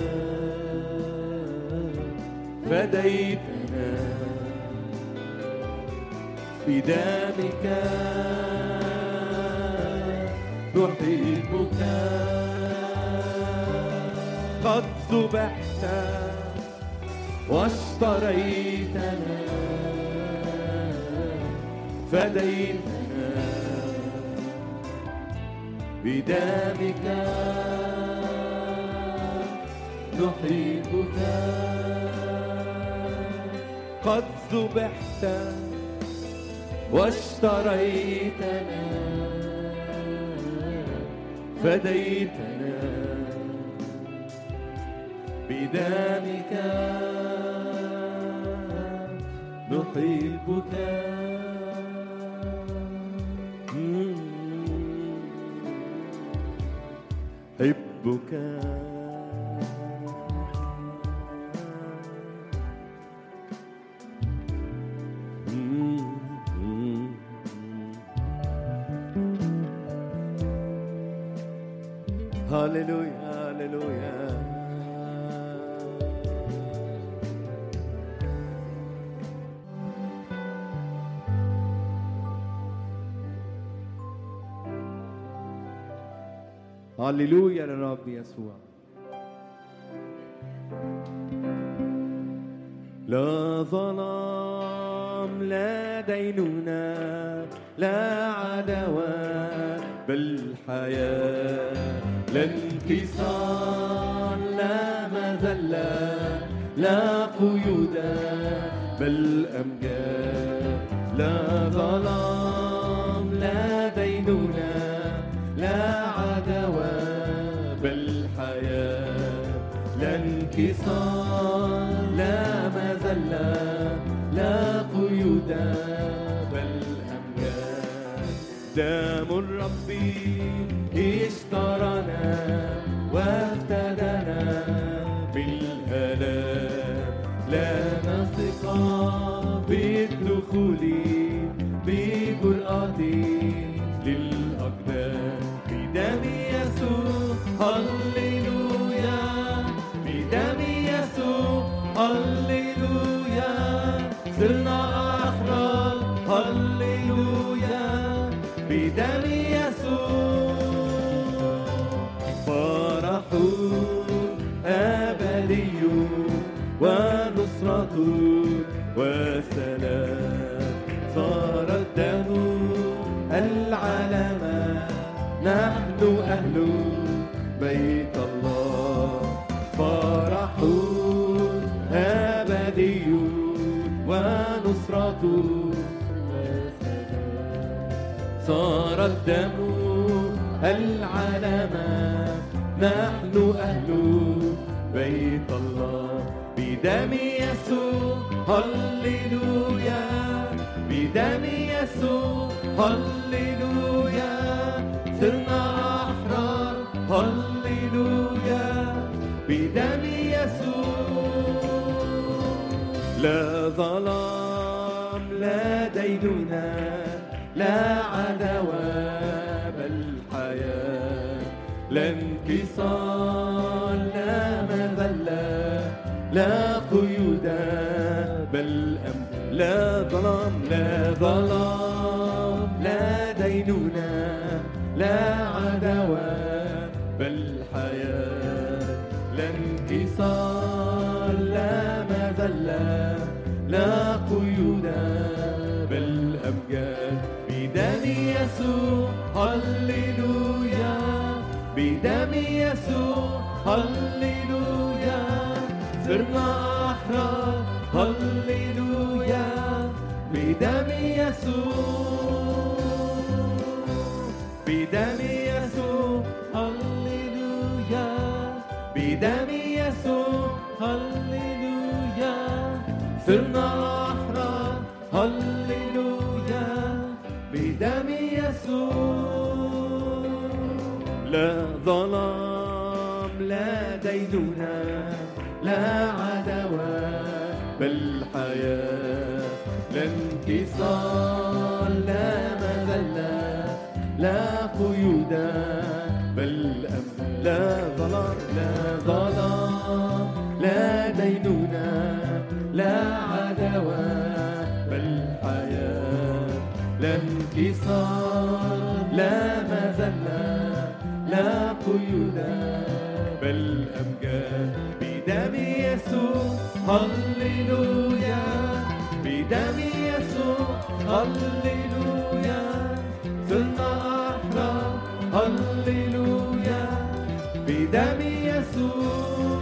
Speaker 2: فديتنا. بدمك نحبك. قد ذبحت واشتريتنا فديتنا. بدمك نحبك قد ذبحت واشتريتنا فديتنا بدمك. نحبك. حبك. هللويا للرب يسوع لا ظلام لا دينونة لا عدوى بل حياة. لا انكسار لا مذلة لا قيود بل أمجاد. دام لا انكسار لا مذلة لا قيود بل أم لا ظلام لا ظلام لا ديننا لا عدوى بل حياة لا انكسار لا مذلة لا قيود بل أمجاد بدم يسوع هللويا بدم يسوع. هللويا. صرنا أحرار هللويا. بدم يسوع. بدم يسوع.
Speaker 3: هللويا.
Speaker 2: بدم يسوع.
Speaker 3: هللويا.
Speaker 2: صرنا أحرار هللويا. بدم يسوع. لا ظلام لا دينونة لا عدوى بل حياة لا انكسار لا مذلة لا قيود بل أمن لا ظلام لا ظلام لا دينونة لا عدوى بل حياة لا انكسار لا قيود بل أمجاد بدم يسوع. هللويا بدم يسوع. هللويا صرنا أحرار هللويا بدم يسوع.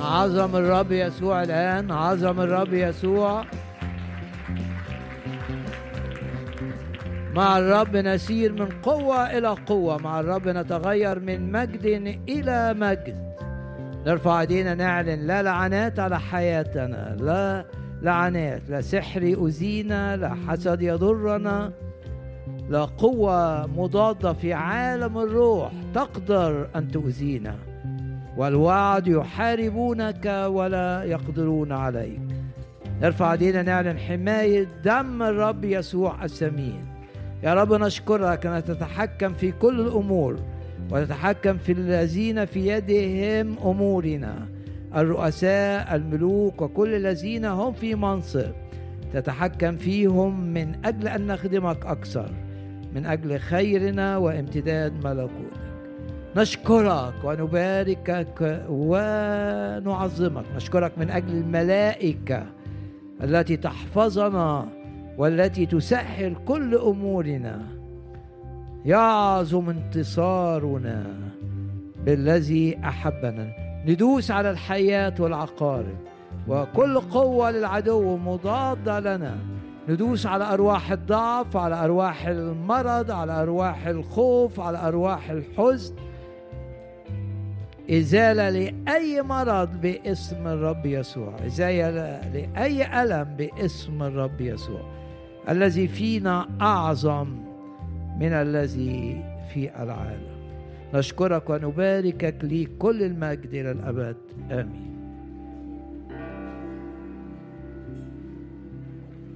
Speaker 1: عظم الرب يسوع الآن عظم الرب يسوع. مع الرب نسير من قوة إلى قوة مع الرب نتغير من مجد إلى مجد. نرفع ايدينا نعلن لا لعنات على حياتنا لا لعنات لا سحر يؤذينا لا حسد يضرنا لا قوة مضادة في عالم الروح تقدر أن تؤذينا. والوعد يحاربونك ولا يقدرون عليك. نرفع ايدينا نعلن حماية دم الرب يسوع الثمين يا رب نشكرك أن تتحكم في كل الأمور وتتحكم في الذين في يدهم أمورنا. الرؤساء الملوك وكل الذين هم في منصب. تتحكم فيهم من أجل أن نخدمك أكثر من أجل خيرنا وامتداد ملكوتك. نشكرك ونباركك ونعظمك. نشكرك من أجل الملائكة التي تحفظنا والتي تسهل كل أمورنا. يعظم انتصارنا بالذي أحبنا. ندوس على الحياة والعقارب وكل قوة للعدو مضادة لنا. ندوس على أرواح الضعف على أرواح المرض على أرواح الخوف على أرواح الحزن. إزالة لأي مرض باسم الرب يسوع. إزالة لأي ألم باسم الرب يسوع. الذي فينا أعظم من الذي في العالم. نشكرك ونباركك ليك كل المجد إلى الأبد. آمين.